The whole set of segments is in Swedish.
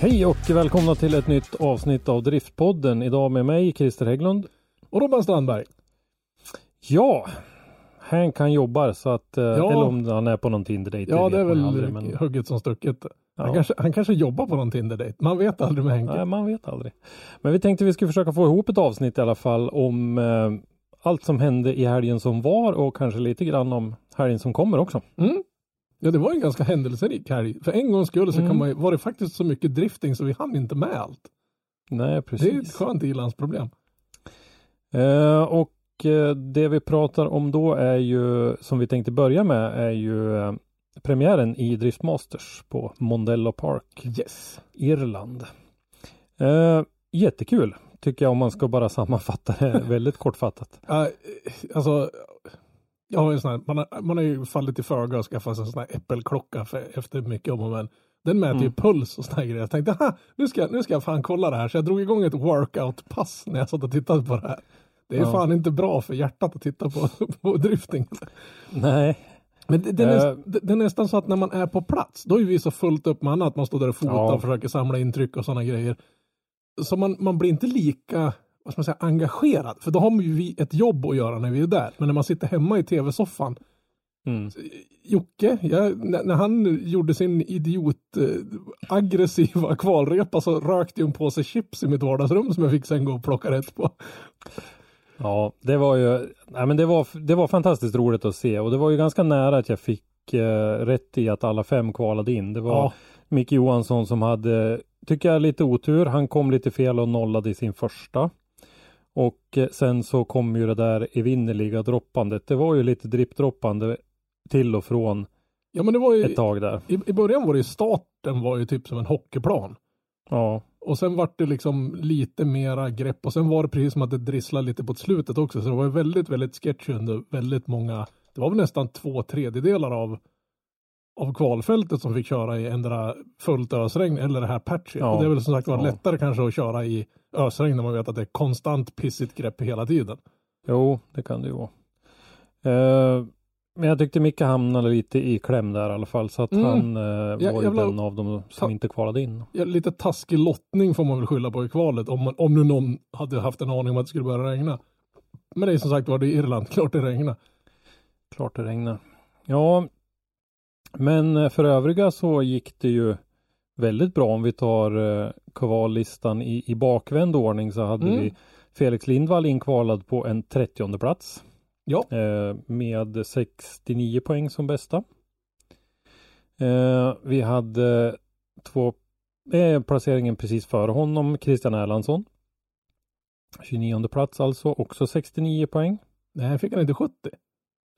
Hej och välkomna till ett nytt avsnitt av Driftpodden. Idag med mig Christer Hägglund. Och Robban Strandberg. Ja, Hank han jobbar så att, eh, Ja. eller om han är på någon Tinder-dejt. Ja, vet det är väl aldrig, men, hugget som stucket. Han, Ja. kanske, han kanske jobbar på någon Tinder-dejt. Man vet aldrig med Henke. Nej, man vet aldrig. Men vi tänkte vi skulle försöka få ihop ett avsnitt i alla fall om eh, allt som hände i helgen som var och kanske lite grann om helgen som kommer också. Mm. Ja, det var en ganska händelserik helg. För en gångs skull så Mm. kan man ju, var det faktiskt så mycket drifting så vi hann inte med allt. Nej, Det är ett precis. skönt ilandsproblem. Eh, och eh, det vi pratar om då är ju, som vi tänkte börja med, är ju eh, premiären i Driftmasters på Mondello Park. Yes. Irland. Eh, jättekul tycker jag om man ska bara sammanfatta det väldigt kortfattat. Uh, alltså, jag har ju sån här, man, har, man har ju fallit i föga och skaffat sig en sån här äppelklocka för, efter mycket om och men. Den mäter ju Mm. puls och såna grejer. Jag tänkte, "Aha, nu ska, nu ska jag fan kolla det här. Så jag drog igång ett workout-pass när jag satt och tittade på det här. Det är Ja. fan inte bra för hjärtat att titta på, på drifting. Nej, Men det, det, är näst, det, det är nästan så att när man är på plats, då är vi så fullt upp med annat. Man står där och fotar Ja. och försöker samla intryck och sådana grejer. Så man, man blir inte lika vad ska man säga, engagerad. För då har ju vi ett jobb att göra när vi är där. Men när man sitter hemma i tv-soffan. mm. Jocke, jag, när, han gjorde sin idiot eh, aggressiva kvalrepa så rökte ju en påse chips i mitt vardagsrum som jag fick sen gå och plocka rätt på. ja, det var ju, nej men det var, det var fantastiskt roligt att se och det var ju ganska nära att jag fick eh, rätt i att alla fem kvalade in. Det var Ja. Micke Johansson som hade, tycker jag, lite otur. Han kom lite fel och nollade i sin första. Och eh, sen så kom ju det där evinnerliga droppandet. Det var ju lite drippdroppande till och från Ja men det var ju, ett tag där. i, i början var det ju starten var ju typ som en hockeyplan. Ja, Och sen vart det liksom lite mera grepp och sen var det precis som att det drisslade lite på slutet också. Så det var ju väldigt, väldigt sketchy under väldigt många. Det var väl nästan två tredjedelar av av kvalfältet som fick köra i ändra fullt ösregn eller det här patchy. Ja. Och det är väl som sagt var Ja. lättare kanske att köra i ösregn när man vet att det är konstant pissigt grepp hela tiden. jo, det kan det ju vara. Eh, men jag tyckte Micke hamnade lite i kläm där i alla fall. Så att Mm. han eh, var jag ju den av dem som inte kvalade in. Ja, lite taskig lottning får man väl skylla på i kvalet om, man, om nu någon hade haft en aning om att det skulle börja regna. Men det är som sagt var det är Irland, klart det regnar. Klart det regnar. Ja, men eh, för övriga så gick det ju väldigt bra. Om vi tar eh, kvallistan i, i bakvänd ordning så hade Mm. vi Felix Lindvall inkvalad på en 30 plats. Ja. Eh, med 69 poäng som bästa. Eh, vi hade två eh, placeringen precis före honom, Christian Erlandsson. 29 plats alltså, också 69 poäng. Nej, fick han inte 70?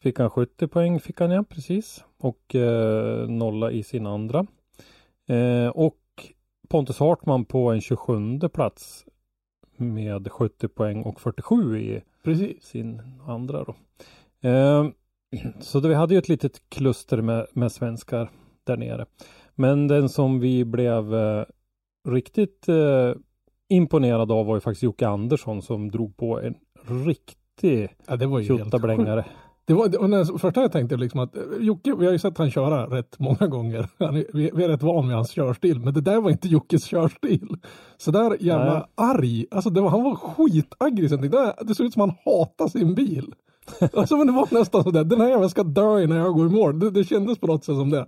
Fick han 70 poäng fick han ja, precis. Och eh, nolla i sin andra. Eh, och Pontus Hartman på en 27 plats med 70 poäng och 47 i Precis. sin andra då. Eh, så det, vi hade ju ett litet kluster med, med svenskar där nere. Men den som vi blev eh, riktigt eh, imponerad av var ju faktiskt Jocke Andersson som drog på en riktig Ja, det var ju helt. Det var, det var när, första jag tänkte liksom att eh, Jocke, vi har ju sett han köra rätt många gånger. Han är, vi, vi är rätt van vid hans körstil, men det där var inte Jockes körstil. Så där jävla Nej. arg, alltså det var, han var skitaggressiv. Det, det såg ut som han hatar sin bil. Alltså men det var nästan sådär, den här jäveln ska dö innan jag går i mål. Det, det kändes på något sätt som det.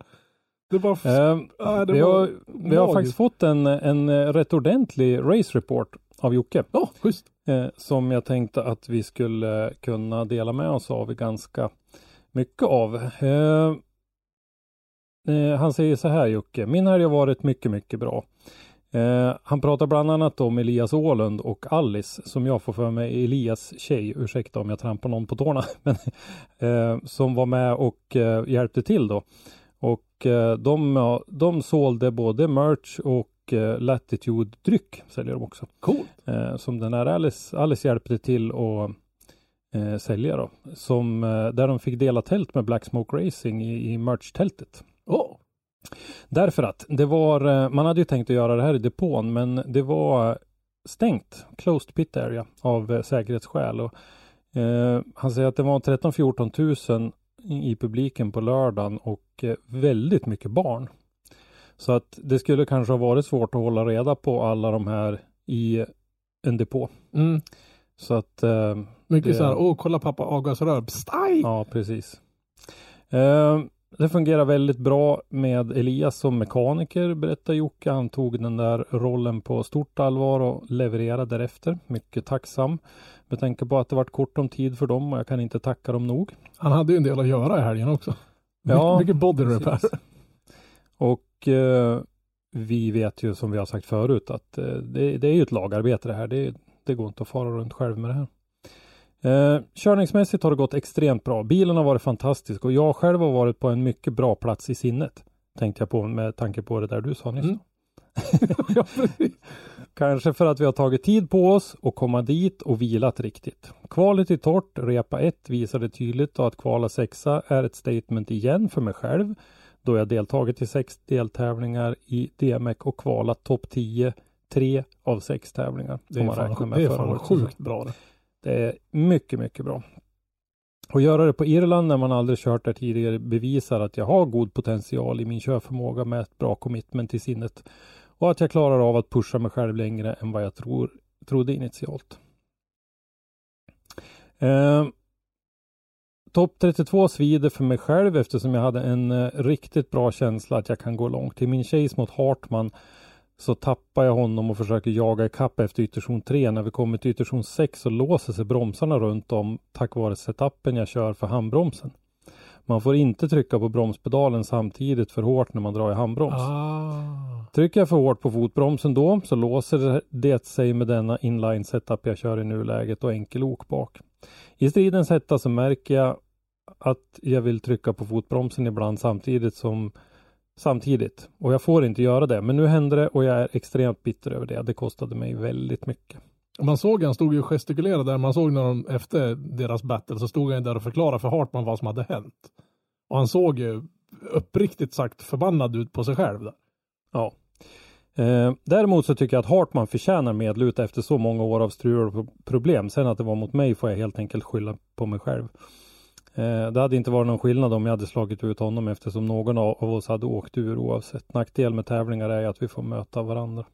Det var... Ja, det vi, har, vi har faktiskt fått en, en rätt ordentlig race report av Jocke. Ja, schysst. Eh, som jag tänkte att vi skulle kunna dela med oss av ganska mycket av. Eh, eh, han säger så här Jocke, min helg har varit mycket, mycket bra. Eh, han pratar bland annat om Elias Ålund och Alice som jag får för mig Elias tjej, ursäkta om jag trampar någon på tårna, men, eh, som var med och eh, hjälpte till då. Och eh, de, ja, de sålde både merch och eh, Latitude dryck säljer de också. Coolt. Eh, som den här Alice, Alice hjälpte till att eh, sälja då. Som, eh, där de fick dela tält med Black Smoke Racing i, i merch-tältet. Åh, Därför att det var, eh, man hade ju tänkt att göra det här i depån men det var stängt, closed pit area av eh, säkerhetsskäl. Och, han säger att det var 13-14 tusen i i publiken på lördagen och väldigt mycket barn. Så att det skulle kanske ha varit svårt att hålla reda på alla de här i en depå. mm. Så att eh, Mycket Det- så här, åh kolla pappa avgasrör, Psst, aj! Ja, precis. Eh, det fungerar väldigt bra med Elias som mekaniker, berättar Jocke. Han tog den där rollen på stort allvar och levererade därefter. Mycket tacksam. Med tanke på att det varit kort om tid för dem och jag kan inte tacka dem nog. Han hade ju en del att göra i helgen också. Ja, mycket, mycket body repair. Och eh, vi vet ju som vi har sagt förut att eh, det, det är ju ett lagarbete det här. Det, det går inte att fara runt själv med det här. Eh, körningsmässigt har det gått extremt bra. Bilen har varit fantastisk och jag själv har varit på en mycket bra plats i sinnet. Tänkte jag på med tanke på det där du sa nyss. Mm. ja. Kanske för att vi har tagit tid på oss och komma dit och vilat riktigt. Kvalet i torrt, repa 1, visade tydligt att kvala sexa är ett statement igen för mig själv. Då jag deltagit i sex deltävlingar i DMEC och kvalat topp 10, tre av sex tävlingar. Det är fan, det är fan sjukt bra det. det är mycket, mycket bra. Och göra det på Irland när man aldrig kört där tidigare bevisar att jag har god potential i min körförmåga med ett bra commitment i sinnet. Och att jag klarar av att pusha mig själv längre än vad jag tror, trodde initialt. Eh, Topp 32 svider för mig själv eftersom jag hade en eh, riktigt bra känsla att jag kan gå långt. I min chase mot Hartman så tappar jag honom och försöker jaga ikapp efter ytterzon 3. När vi kommer till ytterzon 6 så låser sig bromsarna runt om tack vare setupen jag kör för handbromsen. Man får inte trycka på bromspedalen samtidigt för hårt när man drar i handbroms. Ah. Trycker jag för hårt på fotbromsen då så låser det sig med denna inline setup jag kör i nuläget och enkel ok bak. I stridens hetta så märker jag att jag vill trycka på fotbromsen ibland samtidigt som samtidigt och jag får inte göra det. Men nu händer det och jag är extremt bitter över det. Det kostade mig väldigt mycket. Man såg han stod ju och gestikulerade där. Man såg när de efter deras battle så stod han där och förklarade för Hartman vad som hade hänt. Och han såg ju uppriktigt sagt förbannad ut på sig själv där. Ja. Eh, däremot så tycker jag att Hartman förtjänar medlut efter så många år av strul och pro- problem. Sen att det var mot mig får jag helt enkelt skylla på mig själv. Eh, det hade inte varit någon skillnad om jag hade slagit ut honom eftersom någon av av oss hade åkt ur oavsett. Nackdel med tävlingar är att vi får möta varandra.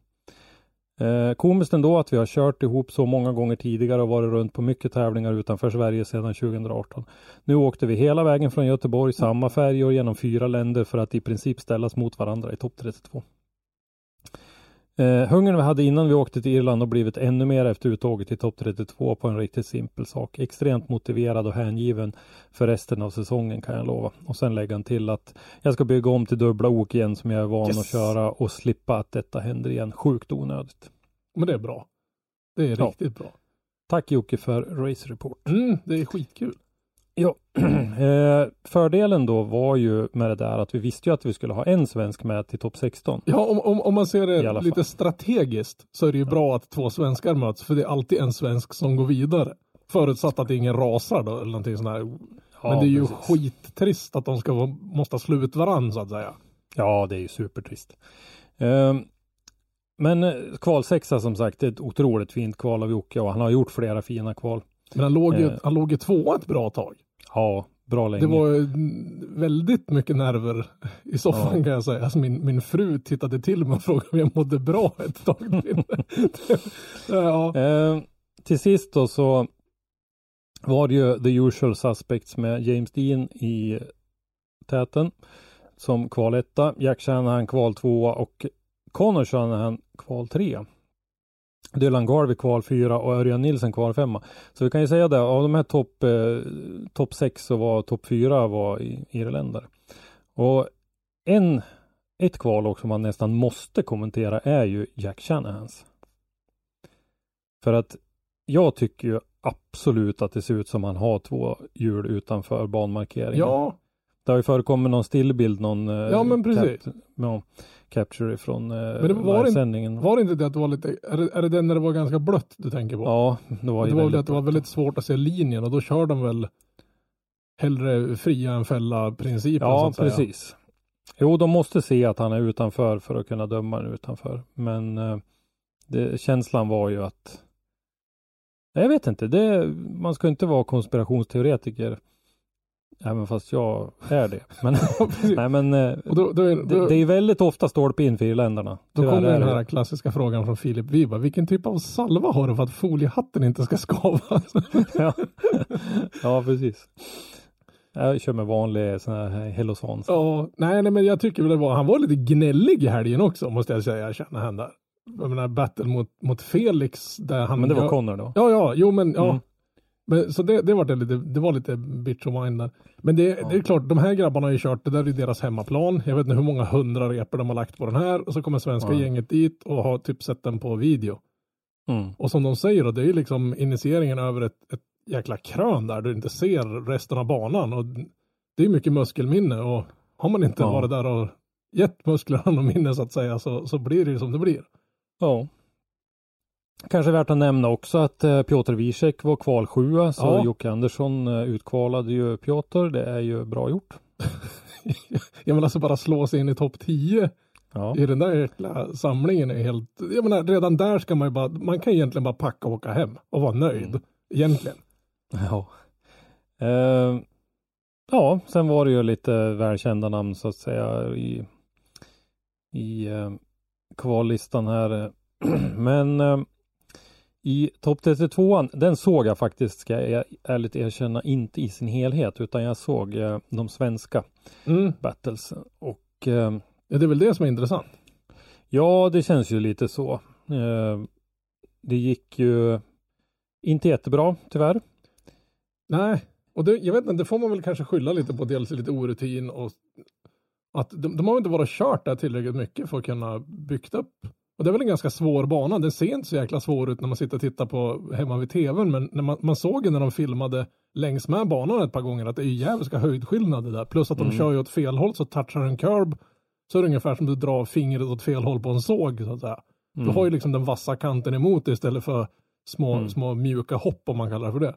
Eh, komiskt ändå att vi har kört ihop så många gånger tidigare och varit runt på mycket tävlingar utanför Sverige sedan 2018. Nu åkte vi hela vägen från Göteborg, samma färjor genom fyra länder för att i princip ställas mot varandra i topp 32. Eh, hungern vi hade innan vi åkte till Irland har blivit ännu mer efter uttåget i topp 32 på en riktigt simpel sak. Extremt motiverad och hängiven för resten av säsongen kan jag lova. Och sen lägger han till att jag ska bygga om till dubbla ok igen som jag är van Yes. att köra och slippa att detta händer igen. Sjukt onödigt. Men det är bra. Det är Ja. riktigt bra. Tack Jocke för Race Report. Mm, det är skitkul. Ja, eh, fördelen då var ju med det där att vi visste ju att vi skulle ha en svensk med till topp 16. Ja, om, om, om man ser det lite fall. strategiskt så är det ju bra att två svenskar möts för det är alltid en svensk som går vidare. Förutsatt att ingen rasar då eller någonting sånt här. Ja, Men det är ju precis. skittrist att de ska vara, måste slå ut varandra så att säga. Ja, det är ju supertrist. Ehm, men eh, kvalsexa som sagt, det är ett otroligt fint kval av Jocke och han har gjort flera fina kval. Men han låg ju, Eh. han låg ju tvåa ett bra tag. Ja, bra länge. Det var väldigt mycket nerver i soffan Ja. kan jag säga. Alltså min, min fru tittade till mig och frågade om jag mådde bra ett tag. ja. Ehm, till sist då så var det ju the usual suspects med James Dean i täten. som kval etta, Jack Shanahan kval tvåa och Connor Shanahan kval trea. Dylan Garvey kval fyra och Örjan Nilsen kval femma. Så vi kan ju säga det, av de här topp eh, top sex så var topp fyra var i, irländare. Och en, ett kval också man nästan måste kommentera är ju Jack Shanahans. För att jag tycker ju absolut att det ser ut som han har två hjul utanför banmarkeringen. Ja, Det har ju förekommit någon stillbild, någon eh, Ja, men precis. Cap, ja, capture ifrån eh, Men det var inte- sändningen. var det inte det att det var lite, är det, är det den när det var ganska blött du tänker på? Ja, det var ju det var väl väldigt att det var väldigt svårt att se linjen och då kör de väl hellre fria än fälla principen så Ja, att säga. precis. Jo, de måste se att han är utanför för att kunna döma den utanför. Men eh, det, känslan var ju att jag vet inte, det, man ska inte vara konspirationsteoretiker. Även fast jag är det. Men, nej, men eh, då, då, är, det, då, det är väldigt ofta stolpe in för irländarna. då kommer den det. här klassiska frågan från Filip Wiberg. Vilken typ av salva har du för att foliehatten inte ska skavas? ja. ja, precis. Jag kör med vanlig sån här Hellosans. Ja, nej, nej, men jag tycker väl det var, han var lite gnällig i helgen också måste jag säga, jag känner han där. Jag menar battle mot, mot Felix där han... Men det var Connor då? Ja, ja, jo men ja. Mm. Men, så det, det, var det, lite, det var lite bitch och wine där. Men det, det är klart, de här grabbarna har ju kört, det där är deras hemmaplan. Jag vet inte hur många hundra repor de har lagt på den här. Och så kommer svenska Ja. gänget dit och har typ sett den på video. Mm. Och som de säger då, det är ju liksom initieringen över ett, ett jäkla krön där du inte ser resten av banan. Och det är mycket muskelminne och har man inte Ja. varit där och gett musklerna något minne så att säga så, så blir det ju som det blir. Ja. Kanske värt att nämna också att eh, Piotr Wiesek var kval sjua, så Ja. Jocke Andersson eh, utkvalade ju Piotr. Det är ju bra gjort. Jag menar alltså bara slå sig in i topp 10 Ja, i den där jäkla samlingen är helt, jag menar redan där ska man ju bara, man kan egentligen bara packa och åka hem och vara nöjd. Mm. Egentligen. ja. Eh, ja, sen var det ju lite välkända namn så att säga i, i eh, kvallistan här. Men eh, i topp 32 den såg jag faktiskt, ska jag ärligt erkänna, inte i sin helhet, utan jag såg eh, de svenska Mm. battles. Och eh, Ja, det är väl det som är intressant. Ja, det känns ju lite så. Eh, det gick ju inte jättebra tyvärr. Nej, och det, jag vet inte, det får man väl kanske skylla lite på dels lite orutin och att de, de har inte bara kört där tillräckligt mycket för att kunna byggt upp. Och det är väl en ganska svår bana. Den ser inte så jäkla svår ut när man sitter och tittar på hemma vid tvn. Men när man, man såg ju när de filmade längs med banan ett par gånger att det är ju jävla höjdskillnader där. Plus att de Mm. kör ju åt fel håll så touchar en curb så är det ungefär som du drar fingret åt fel håll på en såg så att säga. Du Mm. har ju liksom den vassa kanten emot dig istället för små, Mm. små mjuka hopp om man kallar det för det.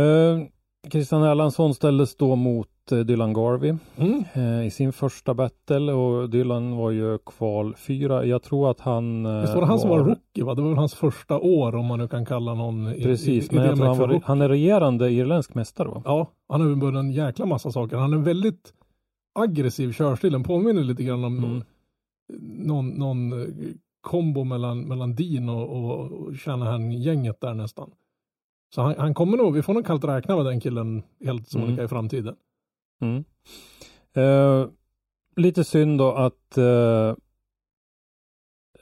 Eh, Christian Erlandsson ställdes då mot eh, Dylan Garvey Mm. eh, i sin första battle och Dylan var ju kval fyra. Jag tror att han eh, Visst var det han som var rookie va? Det var väl hans första år om man nu kan kalla någon i, Precis, i, i men det jag tror han, var, han är regerande irländsk mästare va? Ja, han har börjat en jäkla massa saker. Han är en väldigt aggressiv körstil. Den påminner lite grann om Mm. någon, någon, någon eh, kombo mellan, mellan Dean och, och, och Shanahan-gänget där nästan. Så han, han kommer nog, vi får nog kallt räkna med den killen helt som Mm. i framtiden. Mm. Eh, lite synd då att eh,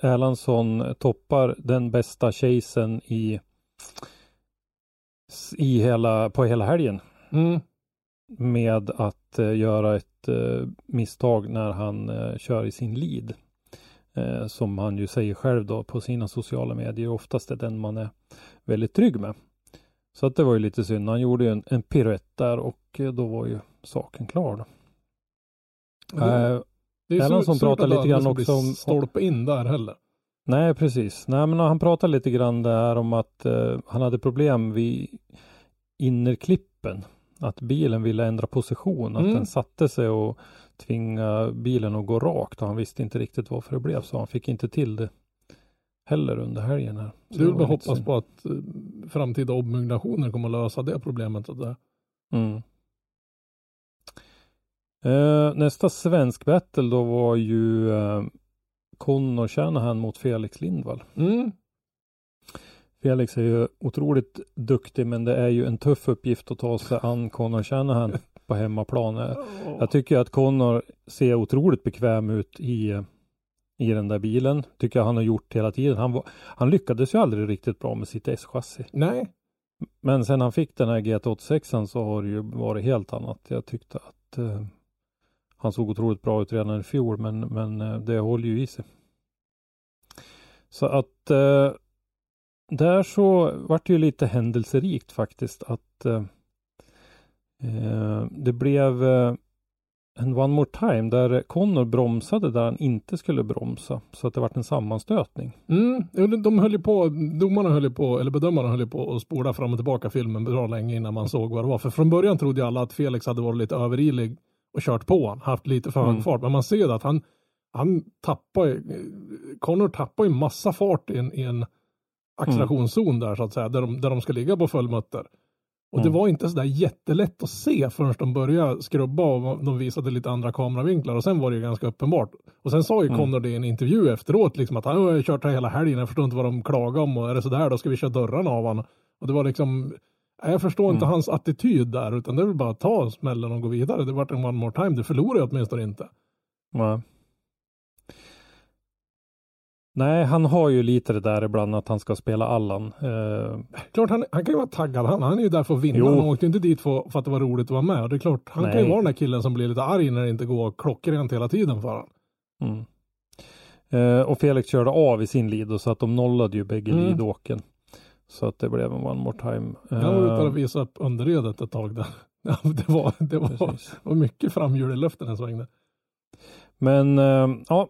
Erlandsson toppar den bästa chasen i, i hela, på hela helgen Mm. med att eh, göra ett eh, misstag när han eh, kör i sin lead. Eh, som han ju säger själv då på sina sociala medier oftast är den man är väldigt trygg med. Så att det var ju lite synd. Han gjorde ju en, en piruett där och eh, då var ju saken klar. Då. Eh, Det är surt- surt pratar lite grann också om- stolpe in där heller. Nej, precis. Nej, men han pratar lite grann där om att eh, han hade problem vid innerklippen. Att bilen ville ändra position, att Mm. den satte sig och tvinga bilen att gå rakt och han visste inte riktigt varför det blev så. Han fick inte till det heller under helgen här. Så Det är väl hoppas på att eh, framtida ombyggnationer kommer att lösa det problemet. Säga. Mm. Eh, nästa svensk battle då var ju eh, Connor Shanahan mot Felix Lindvall. Mm. Felix är ju otroligt duktig men det är ju en tuff uppgift att ta sig an Connor Shanahan. på hemmaplan. Eh, Jag tycker att Connor ser otroligt bekväm ut i, i den där bilen. Tycker jag han har gjort hela tiden. Han, var, han lyckades ju aldrig riktigt bra med sitt S-chassi. Nej, Men sen han fick den här GT86 så har det ju varit helt annat. Jag tyckte att eh, han såg otroligt bra ut redan i fjol men, men eh, det håller ju i sig. Så att eh, där så vart det ju lite händelserikt faktiskt att eh, eh, det blev eh, en One More Time där Connor bromsade där han inte skulle bromsa. Så att det vart en sammanstötning. Mm, de- höll ju på, domarna höll ju på, eller bedömarna höll ju på att spola fram och tillbaka filmen bra länge innan man såg vad det var. För från början trodde ju alla att Felix hade varit lite överilig och kört på han, haft lite för hög Mm. fart. Men man ser ju att han, han tappar ju, Connor tappar ju massa fart i en, i en accelerationszon där så att säga, där de, där de ska ligga på fullmutter. Och det Mm. var inte sådär jättelätt att se förrän de började skrubba och de visade lite andra kameravinklar och sen var det ju ganska uppenbart. Och sen sa ju Mm. Connor det i en intervju efteråt liksom att han har kört här hela helgen, jag förstår inte vad de klagar om och är det sådär då ska vi köra dörrarna av honom. Och det var liksom, jag förstår inte Mm. hans attityd där utan det är väl bara att ta smällen och gå vidare. Det vart en one more time, det förlorar jag åtminstone inte. Nej. Nej, han har ju lite det där ibland att han ska spela Allan. Eh, Klart han, han kan ju vara taggad, han, han är ju där för att vinna. Jo. Han åkte ju inte dit för, för att det var roligt att vara med. Och det är klart, han kan ju Nej. vara den där killen som blir lite arg när det inte går klockrent hela tiden för honom. mm. eh, och Felix körde av i sin Lido så att de nollade ju bägge Mm. Lidåken. Så att det blev en one more time. Han var ute Eh, och visade upp underredet ett tag där. Ja, det, var, det, var, precis. var mycket framhjul i luften en sväng där. Men eh, ja,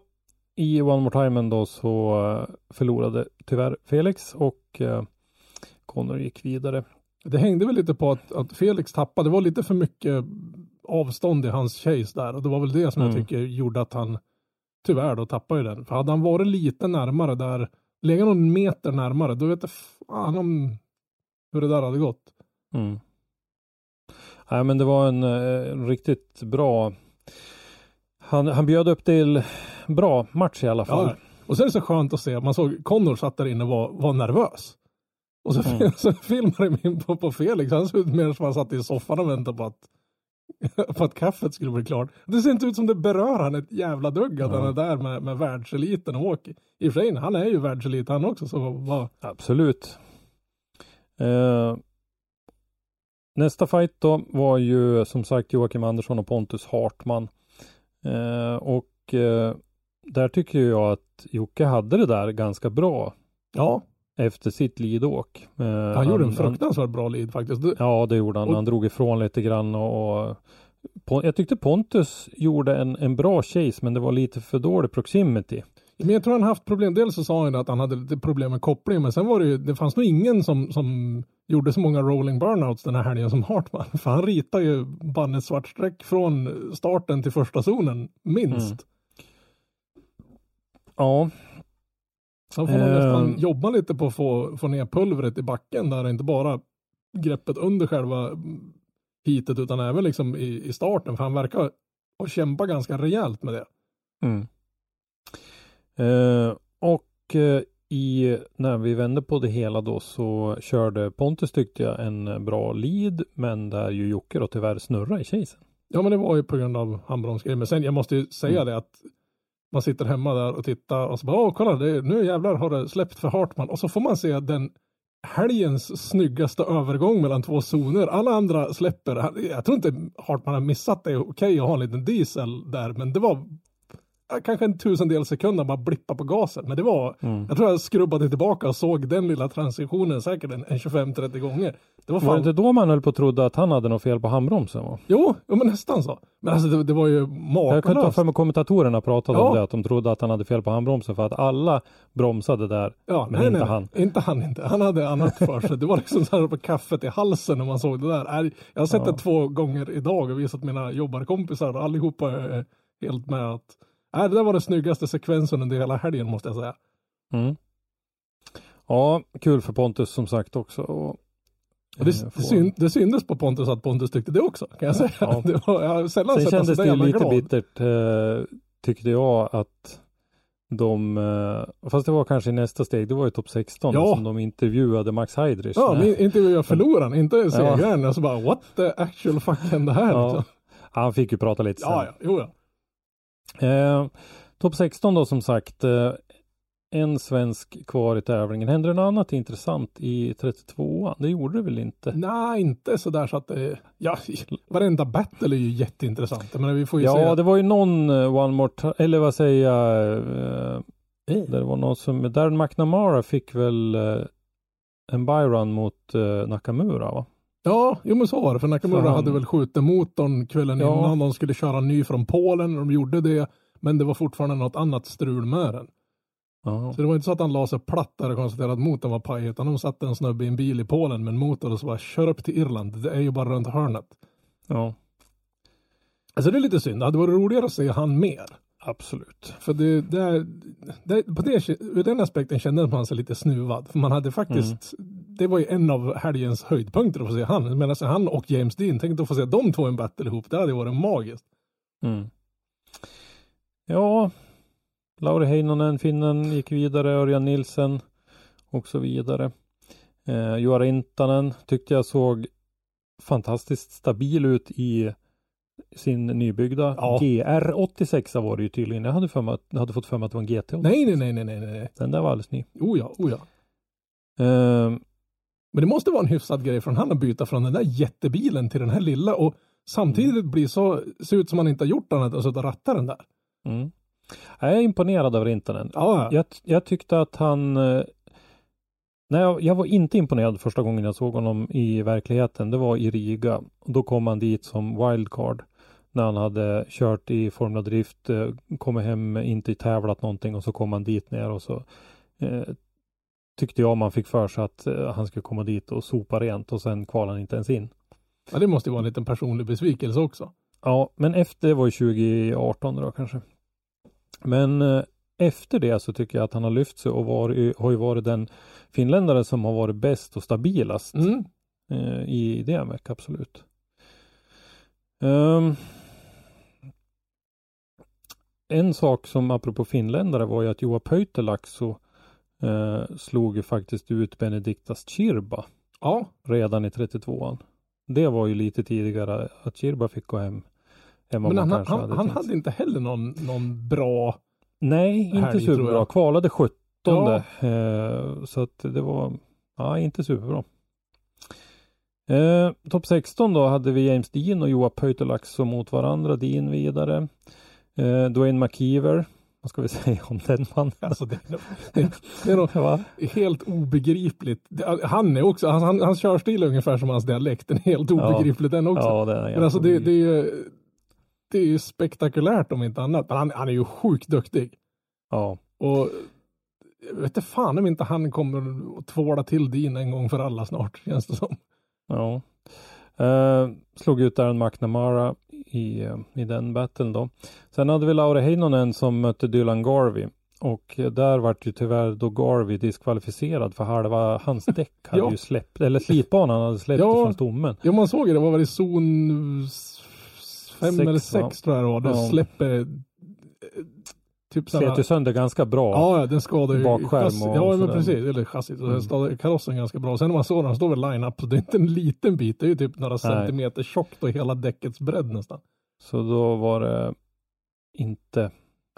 i One More Time då så eh, förlorade tyvärr Felix och eh, Connor gick vidare. Det hängde väl lite på att, att Felix tappade. Det var lite för mycket avstånd i hans chase där. Och det var väl det som jag Mm. tycker gjorde att han tyvärr då tappade ju den. För hade han varit lite närmare där, legat någon meter närmare, då vet jag fan om hur det där hade gått. Mm. Nej men det var en, eh, en riktigt bra han, han bjöd upp till bra match i alla fall. Ja, och sen är det så skönt att se, man såg Connor satt där inne och var, var nervös. Och så, Mm. så filmade de in på, på Felix, han såg ut mer som han satt i soffan och väntade på att, på att kaffet skulle bli klart. Det ser inte ut som det berör han ett jävla dugg att Ja. han är där med, med världseliten och åker. I och för sig, han är ju världselit han också, så vad, Absolut. Eh, nästa fight då var ju som sagt Joakim Andersson och Pontus Hartman. Eh, och eh, där tycker jag att Jocke hade det där ganska bra ja, efter sitt lidåk. Eh, han gjorde en fruktansvärt bra lead faktiskt. Det, Ja, det gjorde han. Och- Han drog ifrån lite grann och, och jag tyckte Pontus gjorde en, en bra chase men det var lite för dålig proximity. Men jag tror han haft problem. Dels så sa han att han hade lite problem med koppling, men sen var det ju, det fanns nog ingen som, som gjorde så många rolling burnouts den här helgen som Hartman. För han ritar ju banne svart streck från starten till första zonen, minst. Mm. Ja, Så han får Ehm. nästan jobba lite på att få, få ner pulvret i backen där, inte bara greppet under själva hitet utan även liksom i, i starten. För han verkar att kämpa ganska rejält med det. Mm. Eh, och eh, i, när vi vände på det hela då så körde Pontus tyckte jag en bra lead men där ju Jocke då tyvärr snurrade i chasen. Ja, men det var ju på grund av handbromsgrejen. Men sen, jag måste ju säga Mm. det att man sitter hemma där och tittar och så bara, åh kolla, det, nu jävlar har det släppt för Hartman. Och så får man se den helgens snyggaste övergång mellan två zoner. Alla andra släpper. Jag tror inte Hartman har missat det. Okej att ha en liten diesel där, men det var kanske en tusendel sekund att bara blippa på gasen. Men det var, Mm. jag tror jag skrubbade tillbaka och såg den lilla transitionen säkert en, en 25-30 gånger. Det var Var fan det inte då man höll på att trodde att han hade något fel på handbromsen? Va? Jo, jo, men nästan så. Men alltså det, det var ju Jag kan ta makalöst. för mig kommentatorerna pratade Ja. om det, att de trodde att han hade fel på handbromsen för att alla bromsade där. Ja, men nej, inte nej, han. Inte han inte. Han hade annat för sig. Det var liksom så här på kaffet i halsen när man såg det där. Är- Jag har sett Ja. det två gånger idag och visat mina jobbarkompisar och allihopa är helt med att Nej, det där var den snyggaste sekvensen under hela helgen måste jag säga. Mm. Ja, kul för Pontus som sagt också. Och, Och det, eh, det, syn, det syndes på Pontus att Pontus tyckte det också, kan jag säga. Ja. Det var, jag har sällan Sen kändes det lite glad. bittert eh, tyckte jag att de, eh, fast det var kanske nästa steg, det var ju topp 16 Ja. som de intervjuade Max Heidrich. Ja, med. men inte jag förloraren, inte segraren. Och så bara what the actual fuck hände här? Ja. liksom. Han fick ju prata lite sen. ja, ja, jo ja. Eh, Topp 16 då som sagt. Eh, en svensk kvar i tävlingen. Hände det något annat intressant i 32an? Det gjorde det väl inte? Nej, inte sådär så att det, ja, varenda battle är ju jätteintressant. Menar, vi får ju Ja, se. det var ju någon eh, One More Time, eller vad säger jag? Eh, där det var någon som, Darren McNamara fick väl eh, en byrun mot eh, Nakamura va? Ja, jo men så var det. För Nakamura han- hade väl skjutit motorn kvällen Ja. innan. De skulle köra ny från Polen och de gjorde det. Men det var fortfarande något annat strul med den. Ja. Så det var inte så att han la sig platt där och konstaterade att motorn var paj. Utan de satte en snubbe i en bil i Polen med en motor och så bara kör upp till Irland. Det är ju bara runt hörnet. ja, Alltså det är lite synd. Det hade varit roligare att se han mer. Absolut. För det, det, är- det, på det, ur den aspekten kände man sig lite snuvad. För man hade faktiskt, det var ju en av helgens höjdpunkter att få se han. Medan han och James Dean, tänkte att få se de två i en battle ihop. Det hade varit magiskt. Mm. Ja, Lauri Heinonen, finnen, gick vidare, Örjan Nilsen och så vidare. Eh, Joar Rintanen tyckte jag såg fantastiskt stabil ut i sin nybyggda Ja. GR86 var det ju tydligen. Jag hade, för mig, att- jag hade fått för mig att det var en GT. Nej, nej, nej, nej, nej, nej. Den där var alldeles ny. Oh ja, oh ja. Eh, Men det måste vara en hyfsad grej från han att byta från den där jättebilen till den här lilla och samtidigt bli så, se ut som man inte har gjort annat än att sitta och ratta den där. mm. Jag är imponerad av Rintanen. Ja, Jag, jag tyckte att han eh, Nej, jag, var inte imponerad första gången jag såg honom i verkligheten. Det var i Riga. Då kom han dit som wildcard. När han hade kört i Formula Drift, eh, kommit hem, inte tävlat någonting och så kom han dit ner och så eh, tyckte jag man fick för sig att eh, han skulle komma dit och sopa rent och sen kvalade han inte ens in. ja, det måste ju vara en liten personlig besvikelse också. Ja, men efter var ju 2018 då kanske. Men eh, efter det så tycker jag att han har lyft sig och var, har ju varit den finländare som har varit bäst och stabilast Mm. eh, i DMEC, absolut. Ehm, en sak som apropå finländare var ju att Joa Pöytälakso eh, slog ju faktiskt ut Benediktas Chirba Ja, redan i 32an. Det var ju lite tidigare att Chirba fick gå hem. Vad men han, han, hade han hade inte heller någon, någon bra Nej, inte superbra. Kvalade 17. Ja. Eh, så att det var, ja, inte superbra. Eh, Topp 16 då hade vi James Dean och Joa Pöytälakso mot varandra. Dean vidare. Eh, Dwayne McKeever. Vad ska vi säga om den mannen? Alltså det, det, det är nog helt obegripligt. Han är också, han, han, hans körstil är ungefär som hans dialekt. Den är helt Ja. obegriplig den också. Ja, den Men alltså det, det är ju det är ju spektakulärt om inte annat. Men han, han är ju sjukt duktig. Ja, Och jag vet inte fan om inte han kommer att tvåla till din en gång för alla snart, känns det som. ja. Eh, slog ut Darren McNamara i, eh, i den battlen då. Sen hade vi Laura Heinonen som mötte Dylan Garvey. Och där vart ju tyvärr då Garvey diskvalificerad för halva hans däck hade Ja. ju släppt, eller slitbanan hade släppt Ja. ifrån stommen. Ja, man såg ju det. Var det? Zon s- fem Sex, eller sex tror jag det var. Det Ja. släpper eh, typ Slet sådana... ju sönder ganska bra. Ja, den skadar ju Bakskärm och Ja, men precis. Eller chassit. Och Mm. den karossen ganska bra. Sen när man såg den, står väl line-up. Så det är inte en liten bit. Det är ju typ några centimeter tjockt och hela däckets bredd nästan. Så då var det inte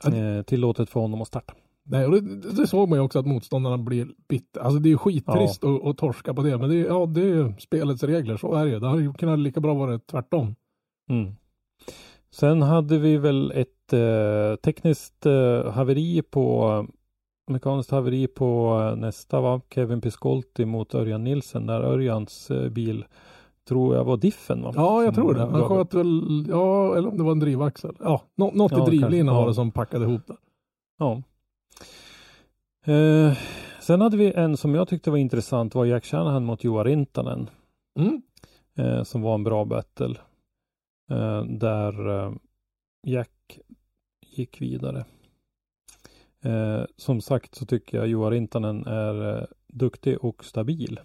eh, tillåtet för honom att starta. Nej, och det, det såg man ju också att motståndarna blir bitter. Alltså det är ju skittrist att, att torska på det. Men det är, ja, det är ju spelets regler. Så är det ju. Det hade ju kunnat lika bra vara tvärtom. Mm. Sen hade vi väl ett eh, tekniskt eh, haveri på mekaniskt haveri på eh, nästa va? Kevin Piscolti mot Örjan Nilsen där Örjans eh, bil tror jag var diffen va? Ja, jag Som tror det. Han sköt väl, ja, eller om det var en drivaxel. Ja, nå, något Ja, i drivlinan var det som packade ihop det. Ja. Eh, sen hade vi en som jag tyckte var intressant var Jack Shanahan mot Joa Rintanen. Mm. eh, som var en bra battle. Eh, där eh, Jack gick vidare. Eh, som sagt så tycker jag Joa Rintanen är duktig och stabil.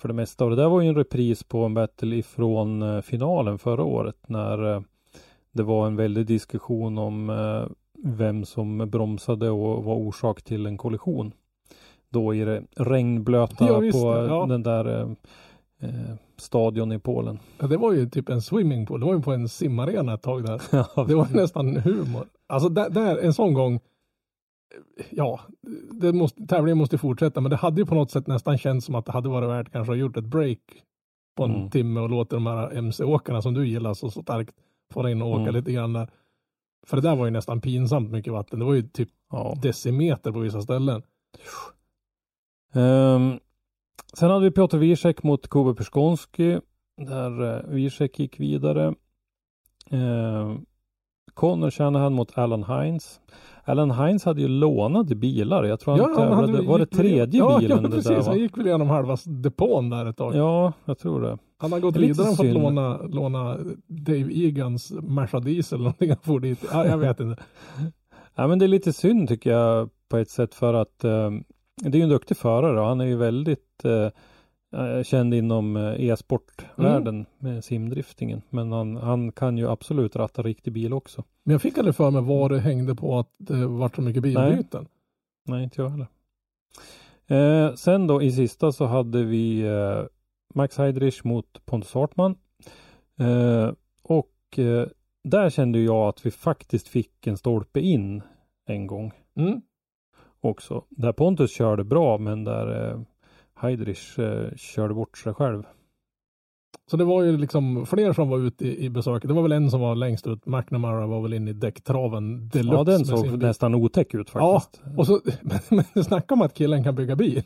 För det mesta. Och det där var ju en repris på en battle ifrån finalen förra året när det var en väldig diskussion om vem som bromsade och var orsak till en kollision. Då i det regnblöta Ja, på ja. den där eh, stadion i Polen. Ja, det var ju typ en swimmingpool. Det var ju på en simarena ett tag där. Ja, Det var nästan humor. Alltså där, där en sån gång. Ja, det måste, tävlingen måste fortsätta, men det hade ju på något sätt nästan känts som att det hade varit värt kanske att gjort ett break på en Mm. timme och låta de här MC-åkarna som du gillar så starkt fara in och åka Mm. lite grann där. För det där var ju nästan pinsamt mycket vatten. Det var ju typ ja. decimeter på vissa ställen. Ehm, sen hade vi Piotr Wiesek mot Kube Perskonski. Där uh, Wiesek gick vidare. Ehm, Connor Shanahan mot Alan Hines. Alan Hines hade ju lånade bilar. Jag tror han tävlade, var det tredje ja, bilen Ja, precis. där Han gick väl igenom halva depån där ett tag. Ja, jag tror det. Han har gått vidare och fått låna, låna Dave Egans Merca Diesel eller någonting. Han får dit. Ja, jag vet inte. Ja, men det är lite synd tycker jag på ett sätt för att eh, det är ju en duktig förare och han är ju väldigt eh, eh, känd inom eh, e-sportvärlden med simdriftingen. Men han, han kan ju absolut ratta riktig bil också. Men jag fick aldrig för mig vad det hängde på att det vart så mycket bilbyten. Nej, inte jag heller. Eh, sen då i sista så hade vi eh, Max Heidrich mot Pontus Hartman. Eh, och eh, där kände jag att vi faktiskt fick en stolpe in en gång Mm. också. Där Pontus körde bra men där Heidrich eh, körde bort sig själv. Så det var ju liksom fler som var ute i, i besöket. Det var väl en som var längst ut. McNamara var väl inne i däcktraven deluxe. Ja, den såg nästan otäck ut Ja, faktiskt. och så, men, men snacka om att killen kan bygga bil.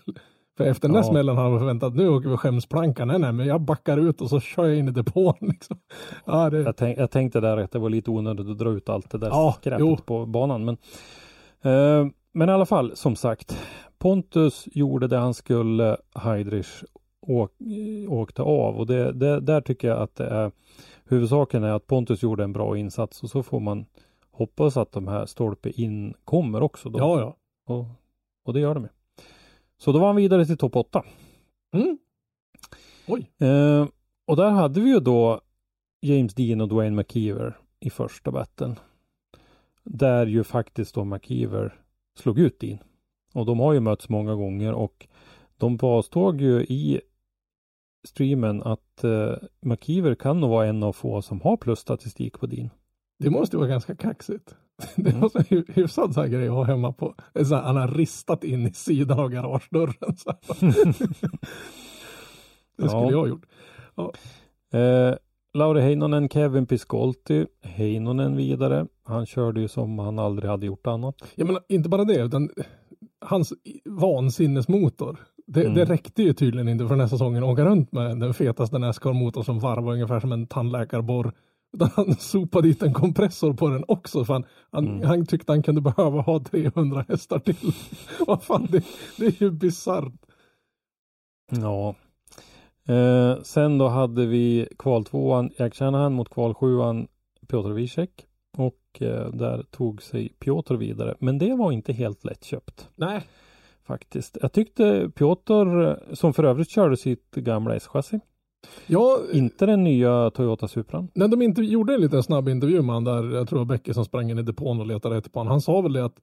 För efter den där Ja. smällen har han förväntat, nu åker vi skämsplankan. Nej, nej, men jag backar ut och så kör jag in i depån liksom. Ja, det, Jag, tänk, jag tänkte där att det var lite onödigt att dra ut allt det där Ja, skräpet jo. på banan. Men, eh, men i alla fall, som sagt. Pontus gjorde det han skulle. Heidrich åk, åkte av och det, det, där tycker jag att det är huvudsaken är att Pontus gjorde en bra insats och så får man hoppas att de här stolpe in kommer också då. ja, ja. Och, och det gör de ju. Så då var han vidare till topp 8. Mm. Oj. Eh, och där hade vi ju då James Dean och Dwayne McKeever i första batten. Där ju faktiskt då McKeever slog ut Dean. Och de har ju mötts många gånger och de påstod ju i streamen att eh, McKeever kan nog vara en av få som har plusstatistik på Dean. Det måste ju vara ganska kaxigt. Det Mm. var hy- hyfsad så här grej att ha hemma på. Så här, han har ristat in i sidan av garagedörren. Så det skulle Ja. jag ha gjort. Eh, Lauri Heinonen, Kevin Piscolti, Heinonen vidare. Han körde ju som han aldrig hade gjort annat. Jag menar, inte bara det, utan hans vansinnesmotor. Det, Mm. det räckte ju tydligen inte för den här säsongen att åka runt med den fetaste Nascar-motorn som varvar ungefär som en tandläkarborr. Utan han sopade dit en kompressor på den också. För han, han, Mm. han tyckte han kunde behöva ha 300 hästar till. Vad fan, det, det är ju bisarrt. Ja. Eh, sen då hade vi kvaltvåan Jack Shanahan mot kvalsjuan Piotr Wiesek. Och eh, där tog sig Piotr vidare. Men det var inte helt lättköpt Nej. faktiskt. Jag tyckte Piotr, som för övrigt körde sitt gamla S-chassi, Ja, inte den nya Toyota Supran. när de inte gjorde en liten snabb intervju med han där, jag tror det var Bäcke som sprang in i depån och letade rätt på honom. Han sa väl det att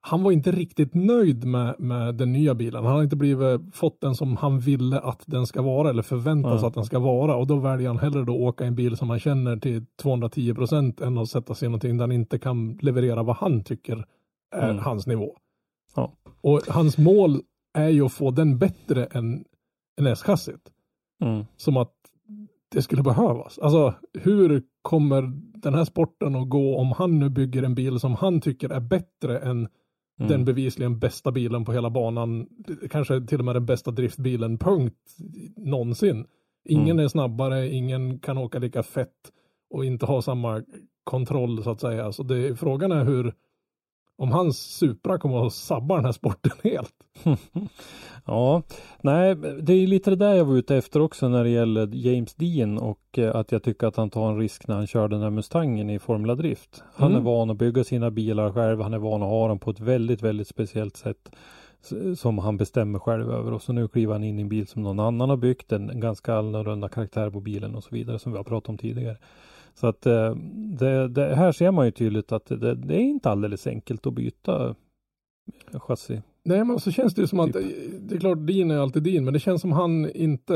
han var inte riktigt nöjd med, med den nya bilen. Han har inte blivit, fått den som han ville att den ska vara eller förväntas Ja. att den ska vara. Och då väljer han hellre då åka en bil som han känner till 210 procent än att sätta sig i någonting där han inte kan leverera vad han tycker är Mm. hans nivå. Ja. Och hans mål är ju att få den bättre än, än S-chassit Mm. som att det skulle behövas. Alltså hur kommer den här sporten att gå om han nu bygger en bil som han tycker är bättre än Mm. den bevisligen bästa bilen på hela banan. Kanske till och med den bästa driftbilen, punkt, någonsin. Ingen Mm. är snabbare, ingen kan åka lika fett och inte ha samma kontroll så att säga. Så det, frågan är hur, om hans Supra kommer att sabba den här sporten helt. Ja, nej, det är lite det där jag var ute efter också när det gäller James Dean och eh, att jag tycker att han tar en risk när han kör den här Mustangen i Formula Drift. Han Mm. är van att bygga sina bilar själv, han är van att ha dem på ett väldigt, väldigt speciellt sätt som han bestämmer själv över och så nu kliver han in i en bil som någon annan har byggt, en ganska annorlunda karaktär på bilen och så vidare som vi har pratat om tidigare. Så att eh, det, det, här ser man ju tydligt att det, det är inte alldeles enkelt att byta chassi. Nej, men så känns det ju som att, Typ. det är klart, Dean är alltid Dean, men det känns som han inte,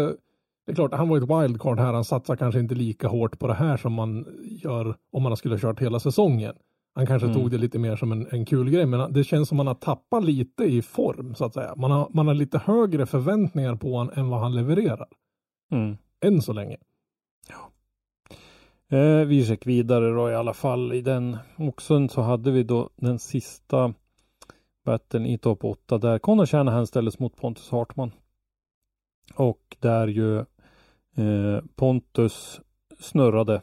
det är klart, han var ju ett wildcard här, han satsar kanske inte lika hårt på det här som man gör om man skulle ha kört hela säsongen. Han kanske Mm. tog det lite mer som en, en kul grej, men det känns som man har tappat lite i form, så att säga. Man har, man har lite högre förväntningar på honom än vad han levererar, Mm. än så länge. Eh, vi gick vidare då i alla fall i den. Och sen så hade vi då den sista battlen i topp 8 där Conor Shanahan ställdes mot Pontus Hartman. Och där ju eh, Pontus snurrade,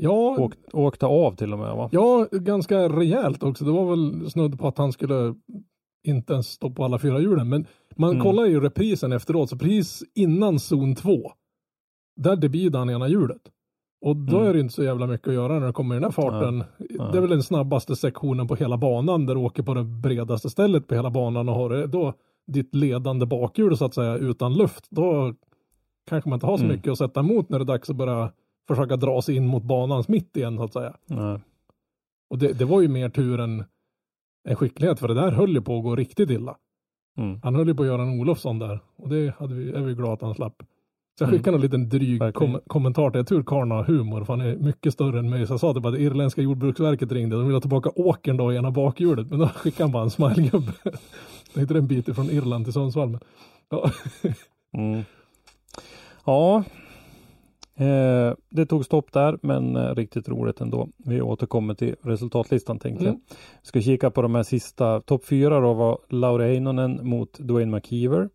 Ja, åkt, åkte av till och med va? ja, ganska rejält också. Det var väl snudd på att han skulle inte ens stå på alla fyra hjulen, men man Mm. kollar ju reprisen efteråt, så precis innan zon 2, där debidade han ena hjulet. Och då Mm. är det inte så jävla mycket att göra när det kommer i den här farten. Det är väl den snabbaste sektionen på hela banan där du åker på det bredaste stället på hela banan och har det då ditt ledande bakhjul så att säga utan luft. Då kanske man inte har så Mm. mycket att sätta emot när det är dags att börja försöka dra sig in mot banans mitt igen så att säga. Nej. Och det, det var ju mer tur än, än skicklighet för det där höll ju på att gå riktigt illa. Mm. Han höll ju på att göra en Olofsson där och det hade vi, är vi glada att han slapp. Så jag Mm. skickade en liten dryg kom, kommentar till, jag tur karln har humor för han är mycket större än mig. Så jag sa det bara, det irländska jordbruksverket ringde, de vill ha tillbaka åkern då i ena bakhjulet. Men då skickade han bara en smilegubbe. Det är inte en bit från Irland till Sundsvall. Men, ja. Mm. Ja, eh, det tog stopp där, men eh, riktigt roligt ändå. Vi återkommer till resultatlistan tänkte Mm. jag. Ska kika på de här sista. Topp fyra då var Laura Heinonen mot Dwayne McKeever.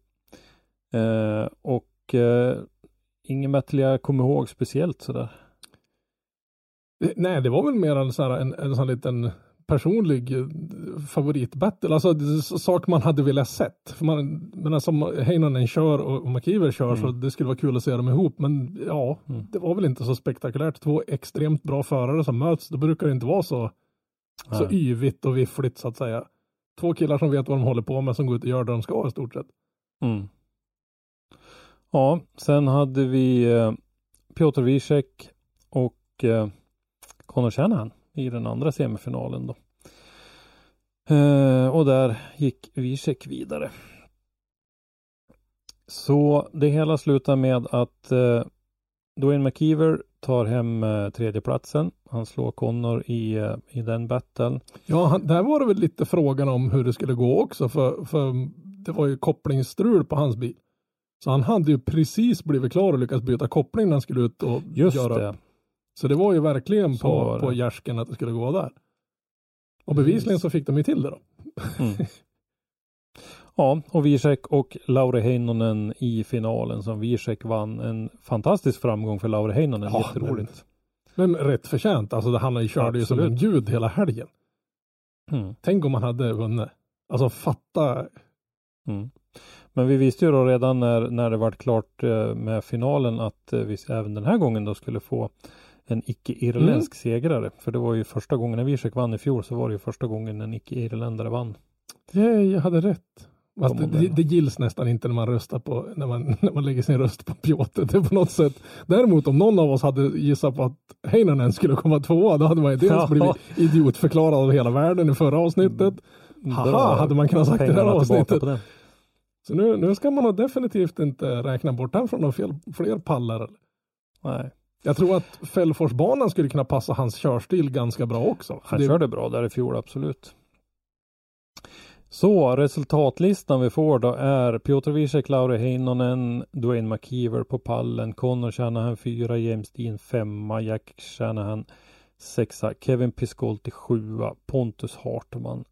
Eh, och eh, ingen battle jag kommer ihåg speciellt sådär. Nej, det var väl mer en sån här, en, en sån liten personlig eh, favoritbattle. Alltså det är så- sak man hade velat sett. För man, men som Heinonen kör och McKeever kör så Mm. det skulle vara kul att se dem ihop. Men ja, Mm. det var väl inte så spektakulärt. Två extremt bra förare som möts. Då brukar det inte vara så, så yvigt och viffligt så att säga. Två killar som vet vad de håller på med som går ut och gör det de ska i stort sett. Mm. Ja, sen hade vi eh, Piotr Wiesek och eh, Conor Shanahan i den andra semifinalen då. Eh, och där gick Wiesek vidare. Så det hela slutar med att Dwayne McKeever tar hem eh, tredjeplatsen. Han slår Connor i, eh, i den battlen. Ja, han, där var det väl lite frågan om hur det skulle gå också. För, för det var ju kopplingsstrul på hans bil. Så han hade ju precis blivit klar och lyckats byta koppling när han skulle ut och Just göra det. Så det var ju verkligen Så på, på gärsken att det skulle gå där. Och bevisligen så fick de ju till det då. Mm. Ja, och Wiesek och Lauri Heinonen i finalen som Wiesek vann. En fantastisk framgång för Lauri Heinonen. Ja, Jätteroligt. Men rätt förtjänt. Alltså han körde ju som en gud hela helgen. Mm. Tänk om han hade vunnit. Alltså fatta. Mm. Men vi visste ju då redan när, när det var klart eh, med finalen att eh, vi även den här gången då skulle få en icke-irländsk segrare. För det var ju första gången när Wiesek vann i fjol så var det ju första gången en icke-irländare vann. Yeah, jag hade rätt. Fast det, De det, gills nästan inte när man röstar på, när man, när man lägger sin röst på Piotr. Det på något sätt. Däremot om någon av oss hade gissat på att Heinonen skulle komma tvåa, då hade man ju dels Ja. blivit idiotförklarad av hela världen i förra avsnittet. Haha, Dra hade man kunnat sagt det tillbaka avsnittet. Så nu, nu ska man nog definitivt inte räkna bort den från några fel, fler pallar. Nej, Jag tror att Fällforsbanan skulle kunna passa hans körstil ganska bra också. han Det- körde bra där i fjol, absolut. Så resultatlistan vi får då är Piotr Wiesek, Lauri Heinonen, Dwayne McKeever på pallen, Connor Shanahan 4, James Dean 5, Jack Shanahan 6, Kevin Piscolti 7, Pontus Hartman 8.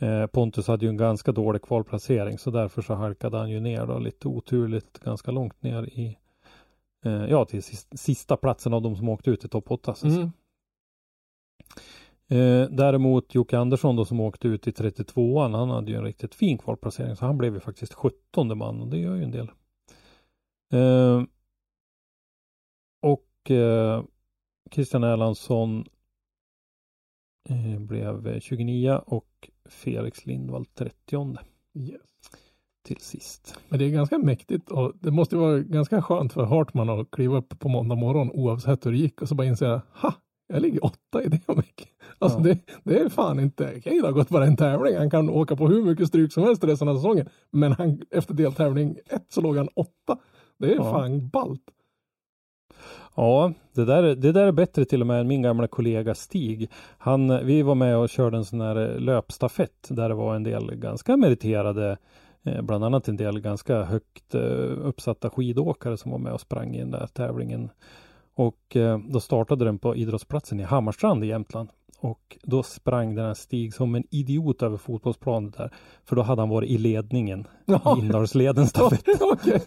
Eh, Pontus hade ju en ganska dålig kvalplacering så därför så halkade han ju ner då lite oturligt ganska långt ner i eh, ja till sista, platsen av de som åkte ut i topp 8. Så att säga. Mm. Eh, däremot Jocke Andersson då som åkte ut i 32an, han hade ju en riktigt fin kvalplacering så han blev ju faktiskt 17 man och det gör ju en del. Eh, och eh, Christian Erlandsson blev 29 och Felix Lindvall 30. Yes. till sist. Men det är ganska mäktigt och det måste vara ganska skönt för Hartman att kliva upp på måndag morgon oavsett hur det gick och så bara inse, ha, jag ligger åtta i det mycket. Alltså Ja. det, det är fan inte okej, det har gått bara en tävling. Han kan åka på hur mycket stryk som helst resten av säsongen. Men han, efter deltävling ett så låg han åtta. Det är Ja. fan ballt. Ja, det där, det där är bättre till och med än min gamla kollega Stig. Han, vi var med och körde en sån här eh, löpstafett där det var en del ganska meriterade, eh, bland annat en del ganska högt eh, uppsatta skidåkare som var med och sprang i den där tävlingen. Och då startade den på idrottsplatsen i Hammarstrand i Jämtland. Och då sprang den här Stig som en idiot över fotbollsplanen där. För då hade han varit i ledningen Ja. i. Okej.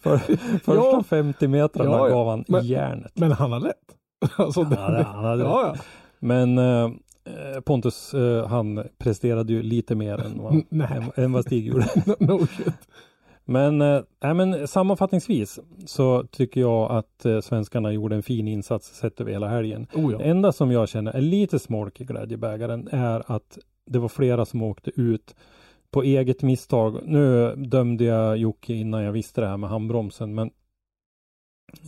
För, första Ja. 50 metrarna Ja, ja. gav han Men- järnet. Men han har rätt. Alltså, Han hade- han hade ja, ja. Men eh, eh, Pontus, eh, han presterade ju lite mer än vad, än, än vad Stig gjorde. No, no. Men, nej, men sammanfattningsvis så tycker jag att eh, svenskarna gjorde en fin insats sett över hela helgen. Oh, Det ja. enda som jag känner är lite smolk i glädjebägaren är att det var flera som åkte ut på eget misstag. Nu dömde jag Jocke innan jag visste det här med handbromsen, men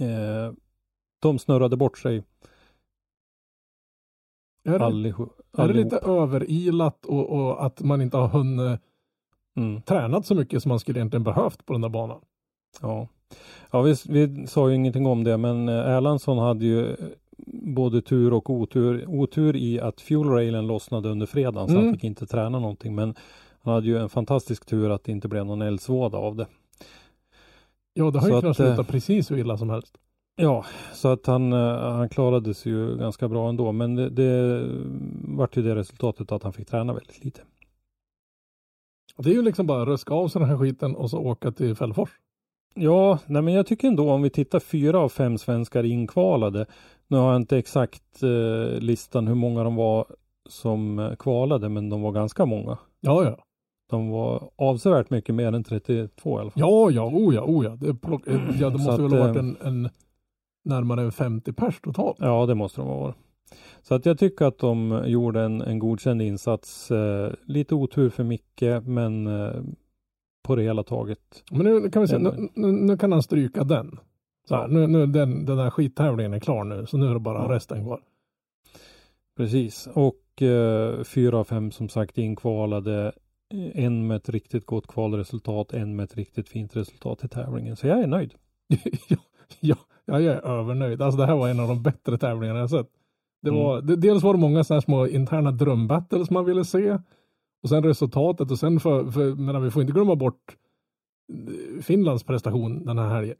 eh, de snurrade bort sig Är det, allihop. är det lite överilat och, och att man inte har hunnit Mm. tränat så mycket som man skulle egentligen behövt på den där banan? Ja, ja vi, vi sa ju ingenting om det, men eh, Erlandsson hade ju eh, både tur och otur. Otur i att fuelrailen lossnade under fredagen, så Mm. han fick inte träna någonting. Men han hade ju en fantastisk tur att det inte blev någon eldsvåda av det. Ja, det har Så ju kunnat sluta eh, precis hur illa som helst. Ja, så att han, han klarade sig ju ganska bra ändå. Men det, det vart ju det resultatet att han fick träna väldigt lite. Det är ju liksom bara ruska av sig den här skiten och så åka till Fällfors. Ja, nej men jag tycker ändå om vi tittar fyra av fem svenskar inkvalade. Nu har jag inte exakt eh, listan hur många de var som eh, kvalade, men de var ganska många. Ja, ja. De var avsevärt mycket mer än 32 i alla fall. Ja, ja, oh ja, oh ja. Det, plock, ja, det måste väl att, ha varit eh, en, en närmare en 50 pers totalt. Ja, det måste de vara. Så att jag tycker att de gjorde en, en godkänd insats. Eh, lite otur för Micke, men eh, på det hela taget. Men nu kan vi se, nu, nu, nu kan han stryka den. Så här, nu, nu den, den där skittävlingen är klar nu, så nu är det bara Ja. resten kvar. Precis. Och eh, fyra av fem som sagt inkvalade. En med ett riktigt gott kvalresultat, en med ett riktigt fint resultat i tävlingen. Så jag är nöjd. ja, ja, jag är övernöjd. Alltså det här var en av de bättre tävlingarna jag sett. Det Mm. var, det, dels var det många sådana små interna drömbattles man ville se. Och sen resultatet och sen för, för menar, vi får inte glömma bort eh, Finlands prestation den här helgen.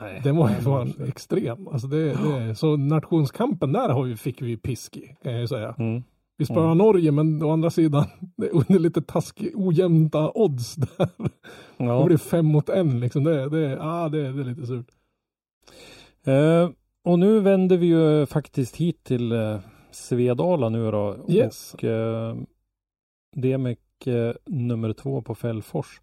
Nej, Den var ju fan extrem. Alltså det, det, så nationskampen där har vi, fick vi pisk i, kan jag ju säga. Mm. Vi spöade Mm. Norge, men å andra sidan, det är lite taskig, ojämnta odds där. Det Ja. blir fem mot en liksom. Det, det, ah, det, det är lite surt. Eh, och nu vänder vi ju faktiskt hit till eh, Svedala nu då. Yes. Och eh, DMEC eh, nummer två på Fällfors.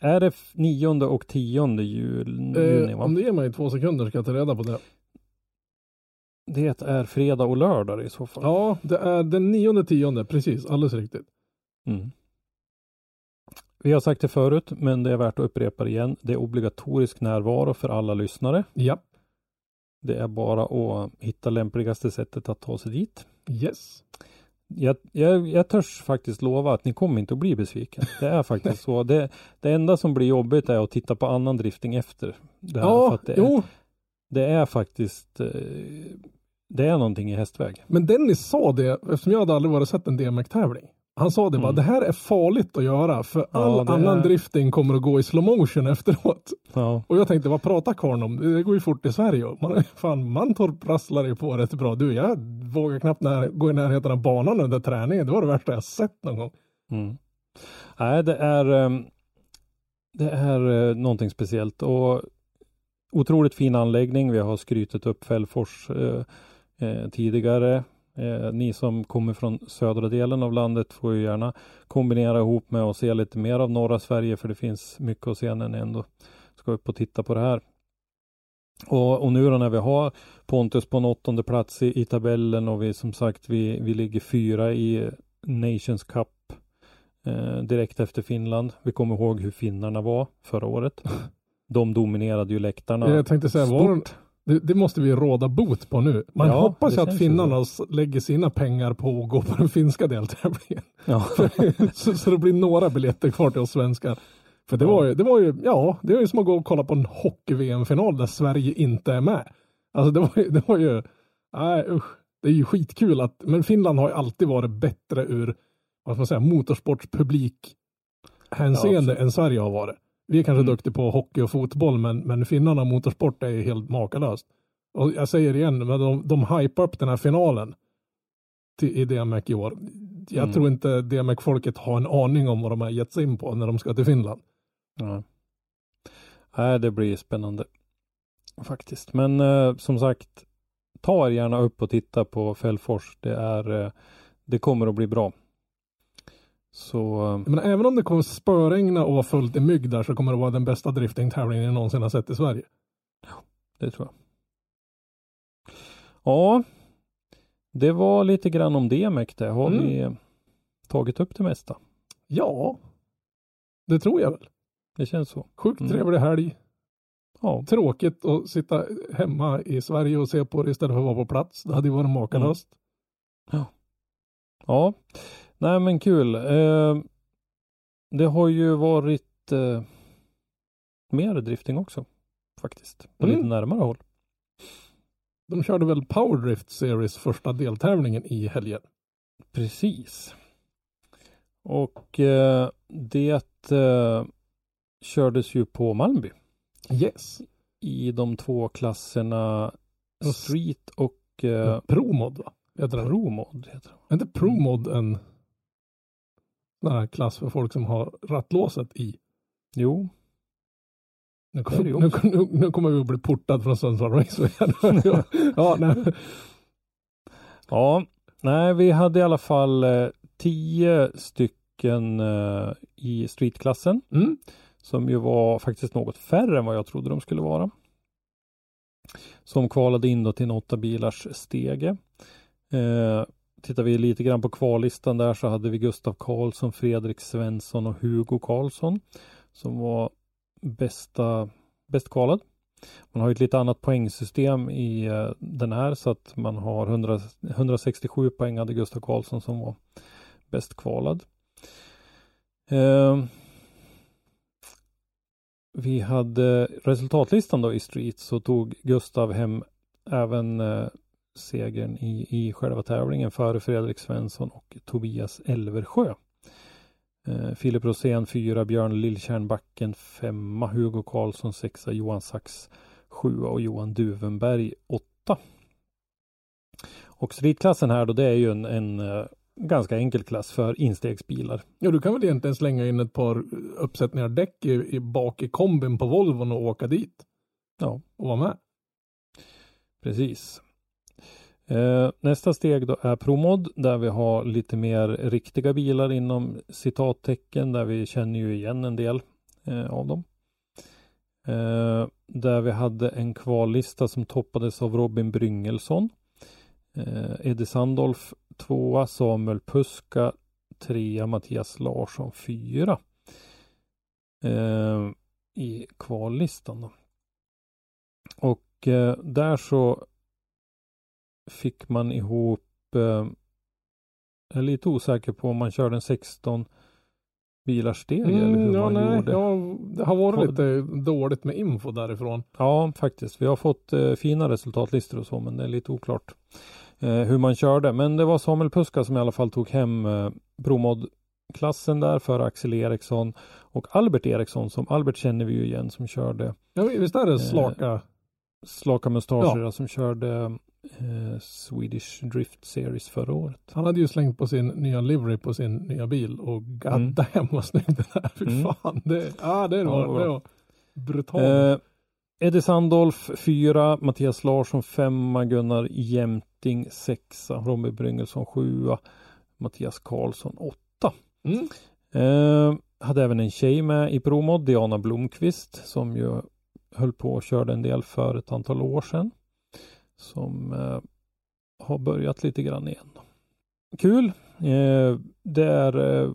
Är det nionde och tionde jul, juni? Eh, Va? om du ger mig två sekunder ska jag ta reda på det. Det är fredag och lördag i så fall. Ja, det är den nionde tionde, precis, alldeles riktigt. Mm. Vi har sagt det förut, men det är värt att upprepa det igen. Det är obligatorisk närvaro för alla lyssnare. Ja, Det är bara att hitta lämpligaste sättet att ta sig dit. yes. Jag, jag, jag törs faktiskt lova att ni kommer inte att bli besviken. Det är faktiskt så. Det, det enda som blir jobbigt är att titta på annan drifting efter. Det, här, för Ja, att det, är, jo, det är faktiskt eh, Det är någonting i hästväg. men Dennis sa det, eftersom jag hade aldrig varit sett en DMX-tävling. Han sa det bara, Mm. det här är farligt att göra för all annan är- drifting kommer att gå i slow motion efteråt. Ja, Och jag tänkte, vad pratar karln om? Det går ju fort i Sverige. Man, fan, Mantorp rasslar ju på rätt bra. Du, jag vågar knappt när, gå i närheten av banan under träningen. Det var det värsta jag sett någon gång. Mm. Nej, det är ehm, Det är eh, någonting speciellt och otroligt fin anläggning. Vi har skrytit upp Fällfors eh, eh, tidigare. Eh, ni som kommer från södra delen av landet får ju gärna kombinera ihop med att se lite mer av norra Sverige för det finns mycket att se när ni ändå ska upp och titta på det här. Och, och nu då när vi har Pontus på en åttonde plats i, i tabellen och vi som sagt vi, vi ligger fyra i Nations Cup eh, direkt efter Finland. Vi kommer ihåg hur finnarna var förra året. De dominerade ju läktarna. Jag tänkte säga, var. Det, det måste vi råda bot på nu. Man Ja, hoppas ju att finnarna s- lägger sina pengar på att gå på den finska deltävlingen. Ja. så, så det blir några biljetter kvar till oss svenskar. För det Ja. var ju, det var ju, ja, det var ju som att gå och kolla på en hockey-VM-final där Sverige inte är med. Alltså det var ju, det var ju, nej usch. Det är ju skitkul att, men Finland har ju alltid varit bättre ur, vad ska man säga, motorsportspublik hänseende Ja, än Sverige har varit. Vi är kanske Mm. duktiga på hockey och fotboll, men, men finnarna motorsport är ju helt makalöst. Och jag säger igen, men de, de hypar upp den här finalen till, i DMX i år. Jag Mm. tror inte DMX-folket har en aning om vad de har gett sig in på när de ska till Finland. Ja. Nej, det blir spännande. Faktiskt. Men eh, som sagt, ta er gärna upp och titta på Fällfors. Det är, eh, det kommer att bli bra. Så eh, Men även om det kommer spöregna och vara fullt i mygg där så kommer det vara den bästa driftingtävlingen jag någonsin har sett i Sverige. det tror jag. Ja, det var lite grann om det. Har Mm. vi tagit upp det mesta? Ja, det tror jag väl. Det känns så. Sjukt Mm. trevlig helg. Ja, Tråkigt att sitta hemma i Sverige och se på det istället för att vara på plats. Det hade ju varit makalöst. ja. Nej men kul. Eh, det har ju varit eh, mer drifting också. Faktiskt. På Mm. lite närmare håll. De körde väl Powerdrift Series första deltävlingen i helgen. Precis. Och eh, det eh, kördes ju på Malmby Yes. i de två klasserna Street och eh, Promod va? Heter den. Promod. Heter det. Är inte Promod en klass för folk som har rattlåset i? Jo, Nu det kommer, nu, nu, nu kommer vi att bli portad från Sundsvall Raceway. ja, nej. ja, nej, vi hade i alla fall eh, tio stycken eh, i streetklassen Mm. som ju var faktiskt något färre än vad jag trodde de skulle vara. Som kvalade in då till en åtta bilars stege. Eh, tittar vi lite grann på kvallistan där så hade vi Gustav Karlsson, Fredrik Svensson och Hugo Karlsson som var bästa, bäst kvalad. Man har ju ett lite annat poängsystem i eh, den här så att man har 100, 167 poäng hade Gustav Karlsson som var bäst kvalad. Eh, vi hade resultatlistan då i Street så tog Gustav hem även eh, segern i, i själva tävlingen före Fredrik Svensson och Tobias Elversjö. Eh, Filip Rosén fyra, Björn Lilltjärnbacken femma, Hugo Karlsson sexa, Johan Sax sjua och Johan Duvenberg åtta. Och streetklassen här då det är ju en, en eh, ganska enkel klass för instegsbilar. Ja, du kan väl egentligen slänga in ett par uppsättningar däck i, i bak i kombin på Volvon och åka dit. Ja. Och vara med. Precis. Eh, nästa steg då är ProMod där vi har lite mer riktiga bilar inom citattecken där vi känner ju igen en del eh, av dem. Eh, där vi hade en kvallista som toppades av Robin Bryngelsson. Eh, Eddie Sandolf tvåa, Samuel Puska trea, Mattias Larsson fyra. Eh, I kvallistan då. Och eh, där så fick man ihop eh, jag är lite osäker på om man körde en 16 bilars steg eller hur Mm, ja, man nej, gjorde. ja, det har varit lite dåligt med info därifrån. Ja, faktiskt. Vi har fått eh, fina resultatlistor och så, men det är lite oklart eh, hur man körde. Men det var Samuel Puska som i alla fall tog hem eh, Promod-klassen där för Axel Eriksson och Albert Eriksson som Albert känner vi ju igen som körde Ja, visst är det slaka? Slaka mustascher som körde eh, Swedish Drift Series förra året. Han hade ju slängt på sin nya livery på sin nya bil och god Mm. damn vad snygg den är. Fy Mm. fan. Det, ja, det Ja, var, det var det var brutalt. Eh, Eddie Sandolf fyra, Mattias Larsson femma, Gunnar Jämting sexa, Robin Bryngelsson sjua, Mattias Karlsson åtta. Mm. Eh, hade även en tjej med i promod, Diana Blomqvist, som ju höll på och körde en del för ett antal år sedan. Som eh, har börjat lite grann igen. Kul! Eh, det är eh,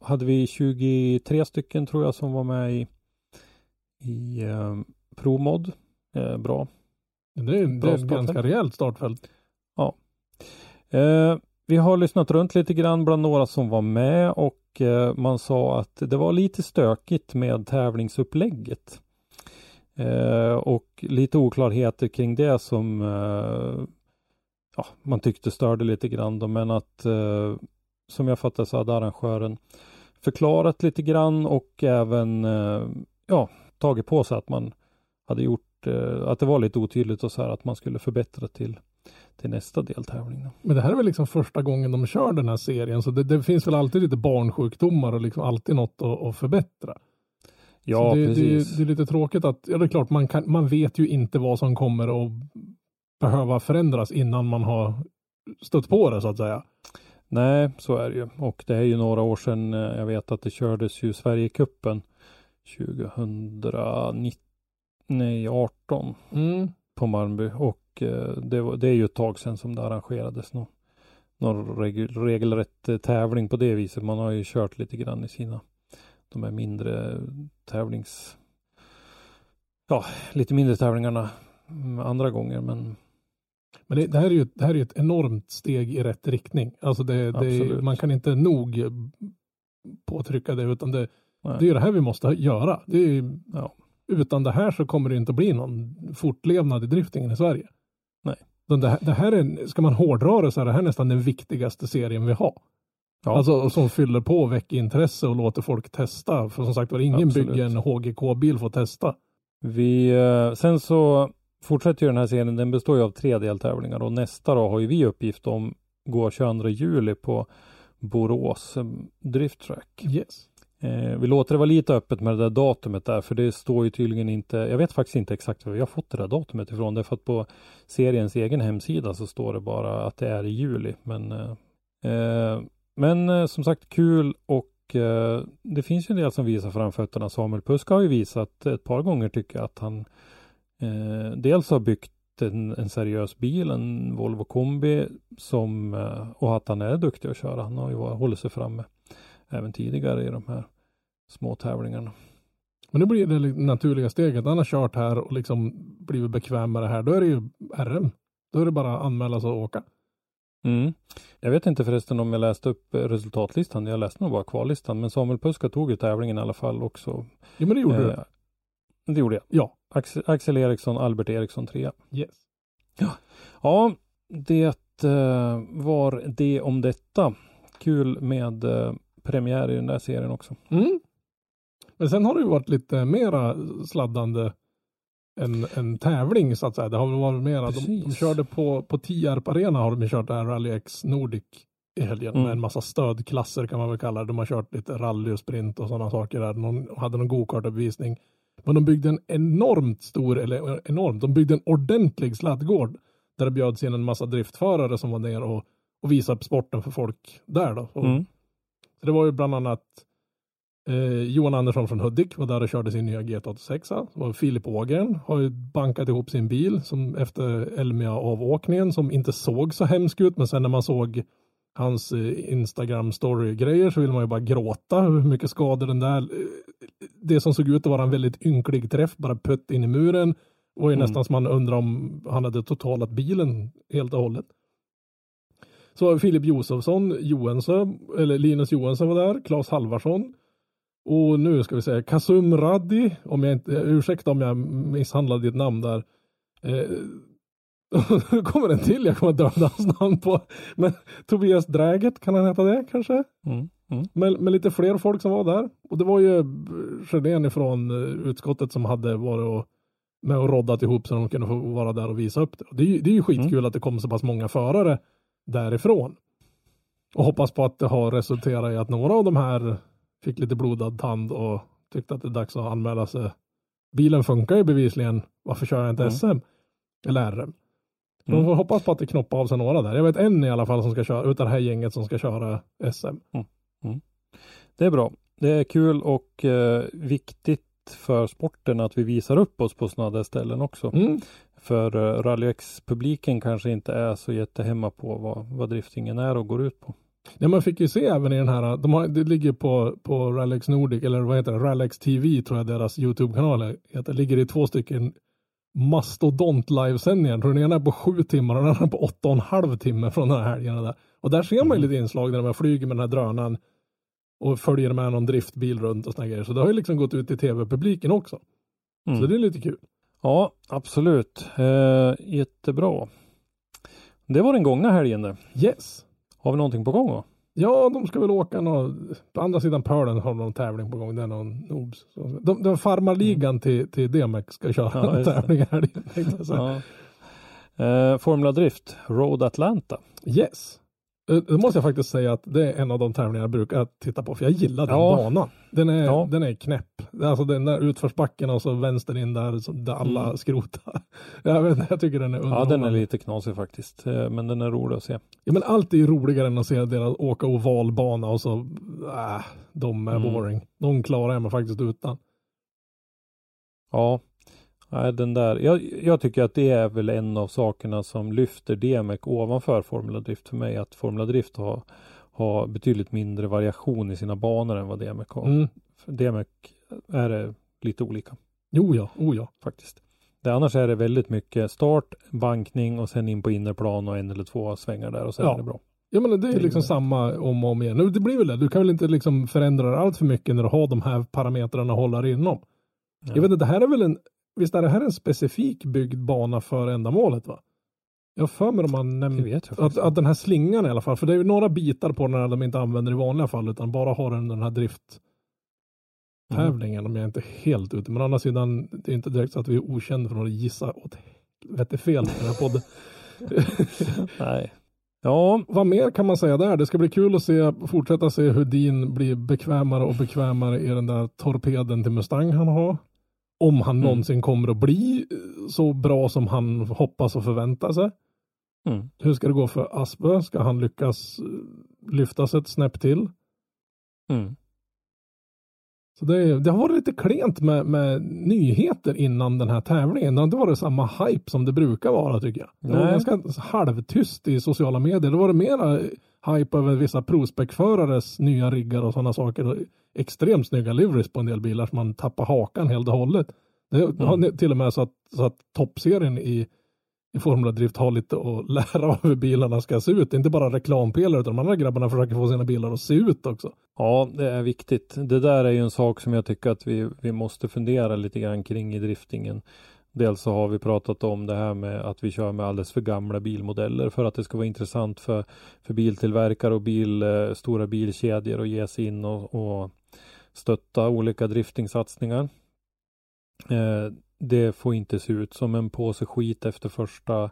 hade vi 23 stycken tror jag som var med i, i ProMod. Bra. Det är, det Bra är ett ganska rejält startfält. Eh, vi har lyssnat runt lite grann bland några som var med och man sa att det var lite stökigt med tävlingsupplägget. Eh, och lite oklarheter kring det som eh, ja, man tyckte störde lite grann då, men att eh, som jag fattar så hade arrangören förklarat lite grann och även eh, ja, tagit på sig att man hade gjort eh, att det var lite otydligt och så här att man skulle förbättra till till nästa deltävling. Då. Men det här är väl liksom första gången de kör den här serien så det, det finns väl alltid lite barnsjukdomar och liksom alltid något att, att förbättra. Ja, det, precis. Det, det är lite tråkigt att, ja det är klart man, kan, man vet ju inte vad som kommer att behöva förändras innan man har stött på det så att säga. Nej, så är det ju. Och det är ju några år sedan. eh, Jag vet att det kördes ju Sverigecupen 2019, nej 18 Mm. på Malmby och eh, det, var, det är ju ett tag sedan som det arrangerades någon, någon regel, regelrätt eh, tävling på det viset. Man har ju kört lite grann i sina de här mindre tävlings ja, lite mindre tävlingarna mm, andra gånger men Men det, det, här är ju, det här är ett enormt steg i rätt riktning. Alltså det, det, man kan inte nog påtrycka det utan det, det är det här vi måste göra. Det är, ju- Ja. Utan det här så kommer det inte att bli någon fortlevnad i driftingen i Sverige. Nej. Det, här- det här är, ska man hårdra det så är det här nästan den viktigaste serien vi har. Ja. Alltså som fyller på och väcker intresse och låter folk testa. För som sagt var, ingen Absolut. bygger en HGK-bil för att testa. Vi, eh, sen så fortsätter ju den här serien. Den består ju av tre deltävlingar och nästa då har ju vi uppgift om går 22 juli på Borås eh, Drift Track. Yes. Eh, vi låter det vara lite öppet med det där datumet där för det står ju tydligen inte. Jag vet faktiskt inte exakt var vi har fått det där datumet ifrån. Därför att på seriens egen hemsida så står det bara att det är i juli. Men, eh, eh, men eh, som sagt kul och eh, det finns ju en del som visar framfötterna. Samuel Puska har ju visat ett par gånger tycker jag att han eh, dels har byggt en, en seriös bil, en Volvo kombi som eh, och att han är duktig att köra. Han har ju varit- hållit sig framme även tidigare i de här små tävlingarna. Men det blir det det naturliga steget. Han har kört här och liksom blivit bekväm med det här. Då är det ju RM. Då är det bara att anmäla sig och åka. Mm. Jag vet inte förresten om jag läste upp resultatlistan. Jag läste nog bara kvallistan. Men Samuel Puska tog ju tävlingen i alla fall också. Jo men det gjorde du. Eh, det gjorde jag. Ja. Axel, Axel Eriksson, Albert Eriksson trea. Yes. Ja, det eh, var det om detta. Kul med eh, premiär i den där serien också. Mm. Men sen har det ju varit lite mera sladdande än en tävling så att säga. Det har väl varit mera, de, de körde på, på Tierp Arena har de kört det här Rally X Nordic i helgen Mm. med en massa stödklasser kan man väl kalla det. De har kört lite rally och sprint och sådana saker där. Någon hade någon gokartuppvisning. Men de byggde en enormt stor, eller enormt, de byggde en ordentlig sladdgård där det bjöds in en massa driftförare som var ner och, och visade upp sporten för folk där då. Och Mm. så det var ju bland annat eh, Johan Andersson från Hudik var där och körde sin nya GT86. Det var Filip Ågren har ju bankat ihop sin bil som efter Elmia avåkningen som inte såg så hemsk ut men sen när man såg hans eh, Instagram story grejer så vill man ju bara gråta hur mycket skador den där eh, det som såg ut att vara en väldigt ynklig träff bara putt in i muren var ju Mm. nästan som man undrar om han hade totalat bilen helt och hållet. Så Filip Josefsson, Johansson, eller Linus Johansson var där, Claes Halvarsson. Och nu ska vi säga Kasum Raddi, om jag inte, ursäkta om jag misshandlade ditt namn där. Eh, nu kommer en till jag kommer att döda hans namn på. Men Tobias Dräget, kan han heta det kanske? Mm. Mm. Med, med lite fler folk som var där. Och det var ju Sjödén ifrån eh, utskottet som hade varit och, med och roddat ihop så de kunde få vara där och visa upp det. Och det, är, ju- det är ju skitkul att det kom så pass många förare därifrån. Och hoppas på att det har resulterat i att några av de här fick lite blodad tand och tyckte att det är dags att anmäla sig. Bilen funkar ju bevisligen. Varför kör jag inte Mm. SM? Eller RM? De Mm. får hoppas på att det knoppar av sig några där. Jag vet en i alla fall som ska köra, utav det här gänget som ska köra SM. Det är bra. Det är kul och eh, viktigt för sporten att vi visar upp oss på sådana där ställen också. Mm. För uh, Rally X-publiken kanske inte är så jättehemma på vad, vad driftingen är och går ut på. Ja, man fick ju se även i den här, de har, det ligger på, på Rallex Nordic, eller vad heter det, Rallex TV tror jag deras YouTube-kanal heter. ligger i två stycken mastodont livesändningar. Den ena är på sju timmar och den andra på åtta och en halv timme från den här helgen. Där. Och där ser man ju lite inslag där de flyger med den här drönaren och följer med någon driftbil runt och såna grejer. Så det har ju liksom gått ut i tv-publiken också. Mm. Så det är lite kul. Ja, absolut. Eh, jättebra. Det var den gångna helgen det. Yes. Har vi någonting på gång då? Ja, de ska väl åka nå, på andra sidan pölen har de någon tävling på gång. Det är någon. Så, de, de farmarligan till, till DMX ska köra Ja, en tävling här. Ja. Eh, Formula Drift, Road Atlanta. Yes. Eh, Det måste jag faktiskt säga att det är en av de tävlingar jag brukar titta på för jag gillar den Ja. banan. Den är, Ja. den är knäpp. Alltså den där utförsbacken och så vänster in där, där alla Mm. skrotar. Jag, vet, jag tycker den är Ja, underhållande. den är lite knasig faktiskt. Eh, men den är rolig att se. Ja men allt är ju roligare än att se deras åka ovalbana och så, äh, de är Mm. boring. De klarar jag mig faktiskt utan. Ja, Nej, den där. Jag, jag tycker att det är väl en av sakerna som lyfter DMEC ovanför Formula Drift för mig. Att Formula Drift har, har betydligt mindre variation i sina banor än vad DMEC har. Mm. DMEC är det lite olika Jo ja, oh ja. faktiskt. Det, annars är det väldigt mycket start, bankning och sen in på innerplan och en eller två svängar där och sen Ja. är det bra. Ja men det är liksom samma om och om igen. Nu, Det blir väl det. Du kan väl inte liksom förändra allt för mycket när du har de här parametrarna att hålla dig inom. Ja. Jag vet inte, det här är väl en, visst är det här en specifik byggd bana för ändamålet va? Jag har för mig om man Det nämnt att, att den här slingan i alla fall, för det är ju några bitar på den här de inte använder i vanliga fall utan bara har den den här drifttävlingen Mm. om jag inte är helt ute. Men å andra sidan, det är inte direkt så att vi är okända för att gissa åt helvete fel i den här podden. Nej. Ja, Vad mer kan man säga där? Det ska bli kul att se, fortsätta se hur Dean blir bekvämare och bekvämare i den där torpeden till Mustang han har. Om han Mm. någonsin kommer att bli eh, så bra som han hoppas och förväntar sig. mm. Hur ska det gå för Aspe? Ska han lyckas eh, lyftas ett snäpp till? Mm. Så det, det har varit lite klent med, med nyheter innan den här tävlingen. Det har inte varit samma hype som det brukar vara tycker jag. Det var Nej. ganska halvtyst i sociala medier. Det var mera hype över vissa provspäckförares nya riggar och sådana saker. Extremt snygga liveries på en del bilar som man tappar hakan helt och hållet. Det har till och med så att, så att toppserien i, i Formula Drift har lite att lära av hur bilarna ska se ut. Inte bara reklampelare utan de andra grabbarna försöker få sina bilar att se ut också. Ja, det är viktigt. Det där är ju en sak som jag tycker att vi, vi måste fundera lite grann kring i driftingen. Dels så har vi pratat om det här med att vi kör med alldeles för gamla bilmodeller för att det ska vara intressant för, för biltillverkare och bil, eh, stora bilkedjor att ge sig in och, och stötta olika driftingsatsningar. Eh, det får inte se ut som en påse skit efter första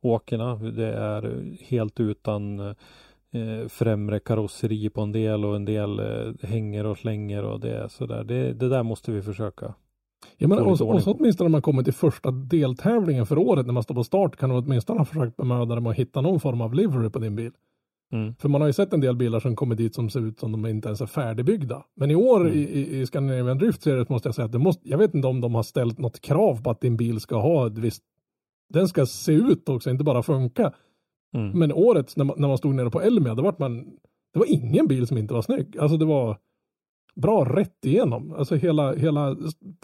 åkerna. Det är helt utan eh, främre karosseri på en del och en del eh, hänger och slänger och det är sådär. Det, det där måste vi försöka. Ja, men och, och så åtminstone när man kommer till första deltävlingen för året när man står på start kan du åtminstone ha försökt bemöda dig med att hitta någon form av livery på din bil. Mm. För man har ju sett en del bilar som kommer dit som ser ut som de inte ens är färdigbyggda. Men i år Mm. i, i, Scandinavian Drift Series måste jag säga att det måste, jag vet inte om de har ställt något krav på att din bil ska ha ett visst, den ska se ut också, inte bara funka. Mm. Men året när man, när man stod nere på Elmia, då var man, det var ingen bil som inte var snygg. Alltså det var bra rätt igenom. Alltså hela, hela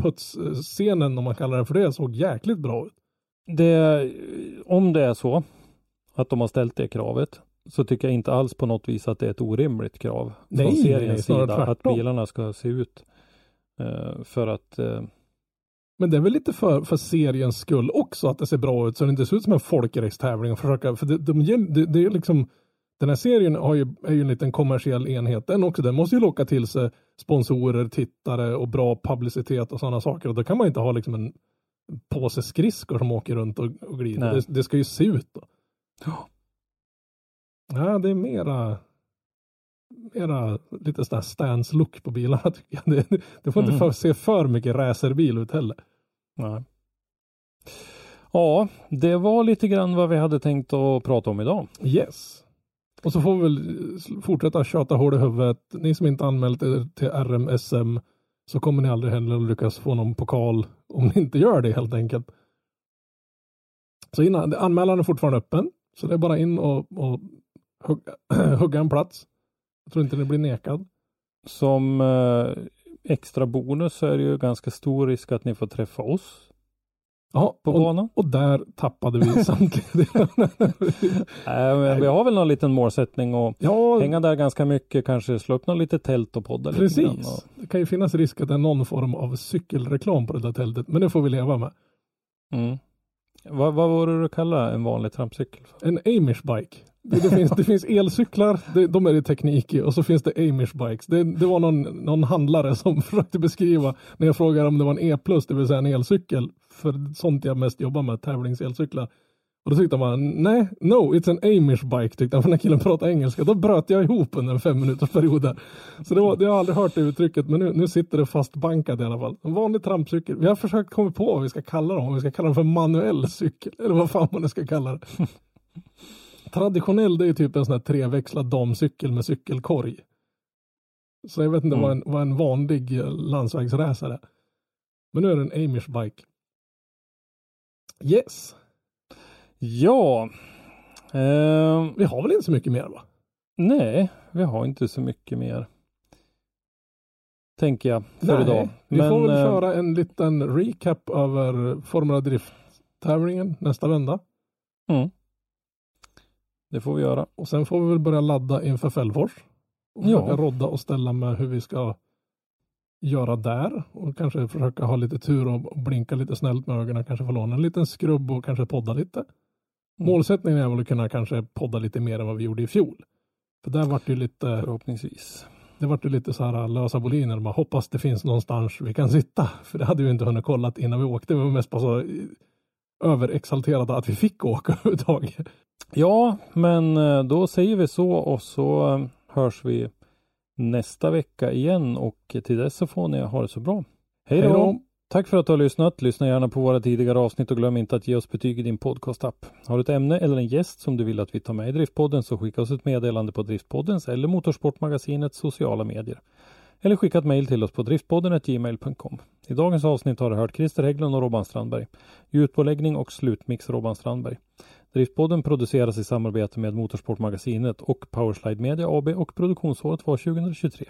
putsscenen om man kallar det för det såg jäkligt bra ut. Det, om det är så att de har ställt det kravet så tycker jag inte alls på något vis att det är ett orimligt krav Nej, från seriens nej, sida att bilarna ska se ut. eh, för att eh, Men det är väl lite för, för seriens skull också att det ser bra ut så det inte ser ut som en folkracetävling och försöka, för det, de, det, det är liksom den här serien har ju, är ju en liten kommersiell enhet den också. Den måste ju locka till sig sponsorer, tittare och bra publicitet och sådana saker. Och då kan man inte ha liksom en påse skridskor som åker runt och, och glider. Det, det ska ju se ut då. Ja. Det är mera mera lite sån här stance look på bilarna tycker jag. Det, det får inte Mm. för, se för mycket racerbil ut heller. nej. Ja, det var lite grann vad vi hade tänkt att prata om idag. Yes. Och så får vi väl eh, fortsätta tjata hål i huvudet. Ni som inte anmält er till RMSM så kommer ni aldrig heller att lyckas få någon pokal om ni inte gör det helt enkelt. Så innan, anmälan är fortfarande öppen. Så det är bara in och, och hugga, hugga en plats. Jag tror inte ni blir nekad. Som eh, extra bonus så är det ju ganska stor risk att ni får träffa oss Ja, på och, banan. och där tappade vi samtidigt. Äh, men vi har väl någon liten målsättning och ja, hänga där ganska mycket, kanske slå upp något litet tält och podda lite grann. precis. Och, Det kan ju finnas risk att det är någon form av cykelreklam på det där tältet, men det får vi leva med. mm. vad, vad var det du kallade en vanlig trampcykel? En Amish bike. Det, det, finns, det finns elcyklar, det, de är det teknik i och så finns det Amish bikes. Det, det var någon, någon handlare som försökte beskriva när jag frågade om det var en E+, det vill säga en elcykel, för sånt jag mest jobbar med, tävlingselcyklar. Och då tyckte man, nej, no, it's an Amish bike, tyckte han, för när killen pratade engelska. Då bröt jag ihop under en fem minuters period där. Så det, var, jag har aldrig hört det uttrycket, men nu, nu sitter det fastbankat i alla fall. En vanlig trampcykel. Vi har försökt komma på vad vi ska kalla dem, om vi ska kalla dem för manuell cykel, eller vad fan man nu ska kalla det. Traditionell det är typ en sån här treväxlad damcykel med cykelkorg. Så jag vet inte Mm. vad, en, vad en vanlig eh, landsvägsracer är. Men nu är det en Amish bike. Yes, Ja, ehm, vi har väl inte så mycket mer va? nej, vi har inte så mycket mer. Tänker jag för Nej, idag. Vi får väl eh, köra en liten recap över Formula Drift-tävlingen nästa vända. Mm. Det får vi göra. Och sen får vi väl börja ladda inför Fällfors. Och Ja. försöka rodda och ställa med hur vi ska göra där. Och kanske försöka ha lite tur och blinka lite snällt med ögonen. Kanske få låna en liten skrubb och kanske podda lite. Mm. Målsättningen är väl att kunna kanske podda lite mer än vad vi gjorde i fjol. För där vart det ju lite, Förhoppningsvis. det vart ju lite så här lösa boliner. Man hoppas det finns någonstans vi kan sitta. För det hade vi inte hunnit kolla innan vi åkte. Vi var mest bara så överexalterade att vi fick åka överhuvudtaget. Ja, men eh, då säger vi så och så eh, hörs vi nästa vecka igen och till dess så får ni ha det så bra. Hej Hej då! då. Tack för att du har lyssnat. Lyssna gärna på våra tidigare avsnitt och glöm inte att ge oss betyg i din podcastapp. Har du ett ämne eller en gäst som du vill att vi tar med i Driftpodden så skicka oss ett meddelande på Driftpoddens eller Motorsportmagasinets sociala medier. Eller skicka ett mejl till oss på driftpodden.gmail.com. I dagens avsnitt har du hört Christer Hägglund och Robban Strandberg. Ljudpåläggning och slutmix Robban Strandberg. Driftpodden produceras i samarbete med Motorsportmagasinet och Powerslide Media AB och produktionsåret var 2023.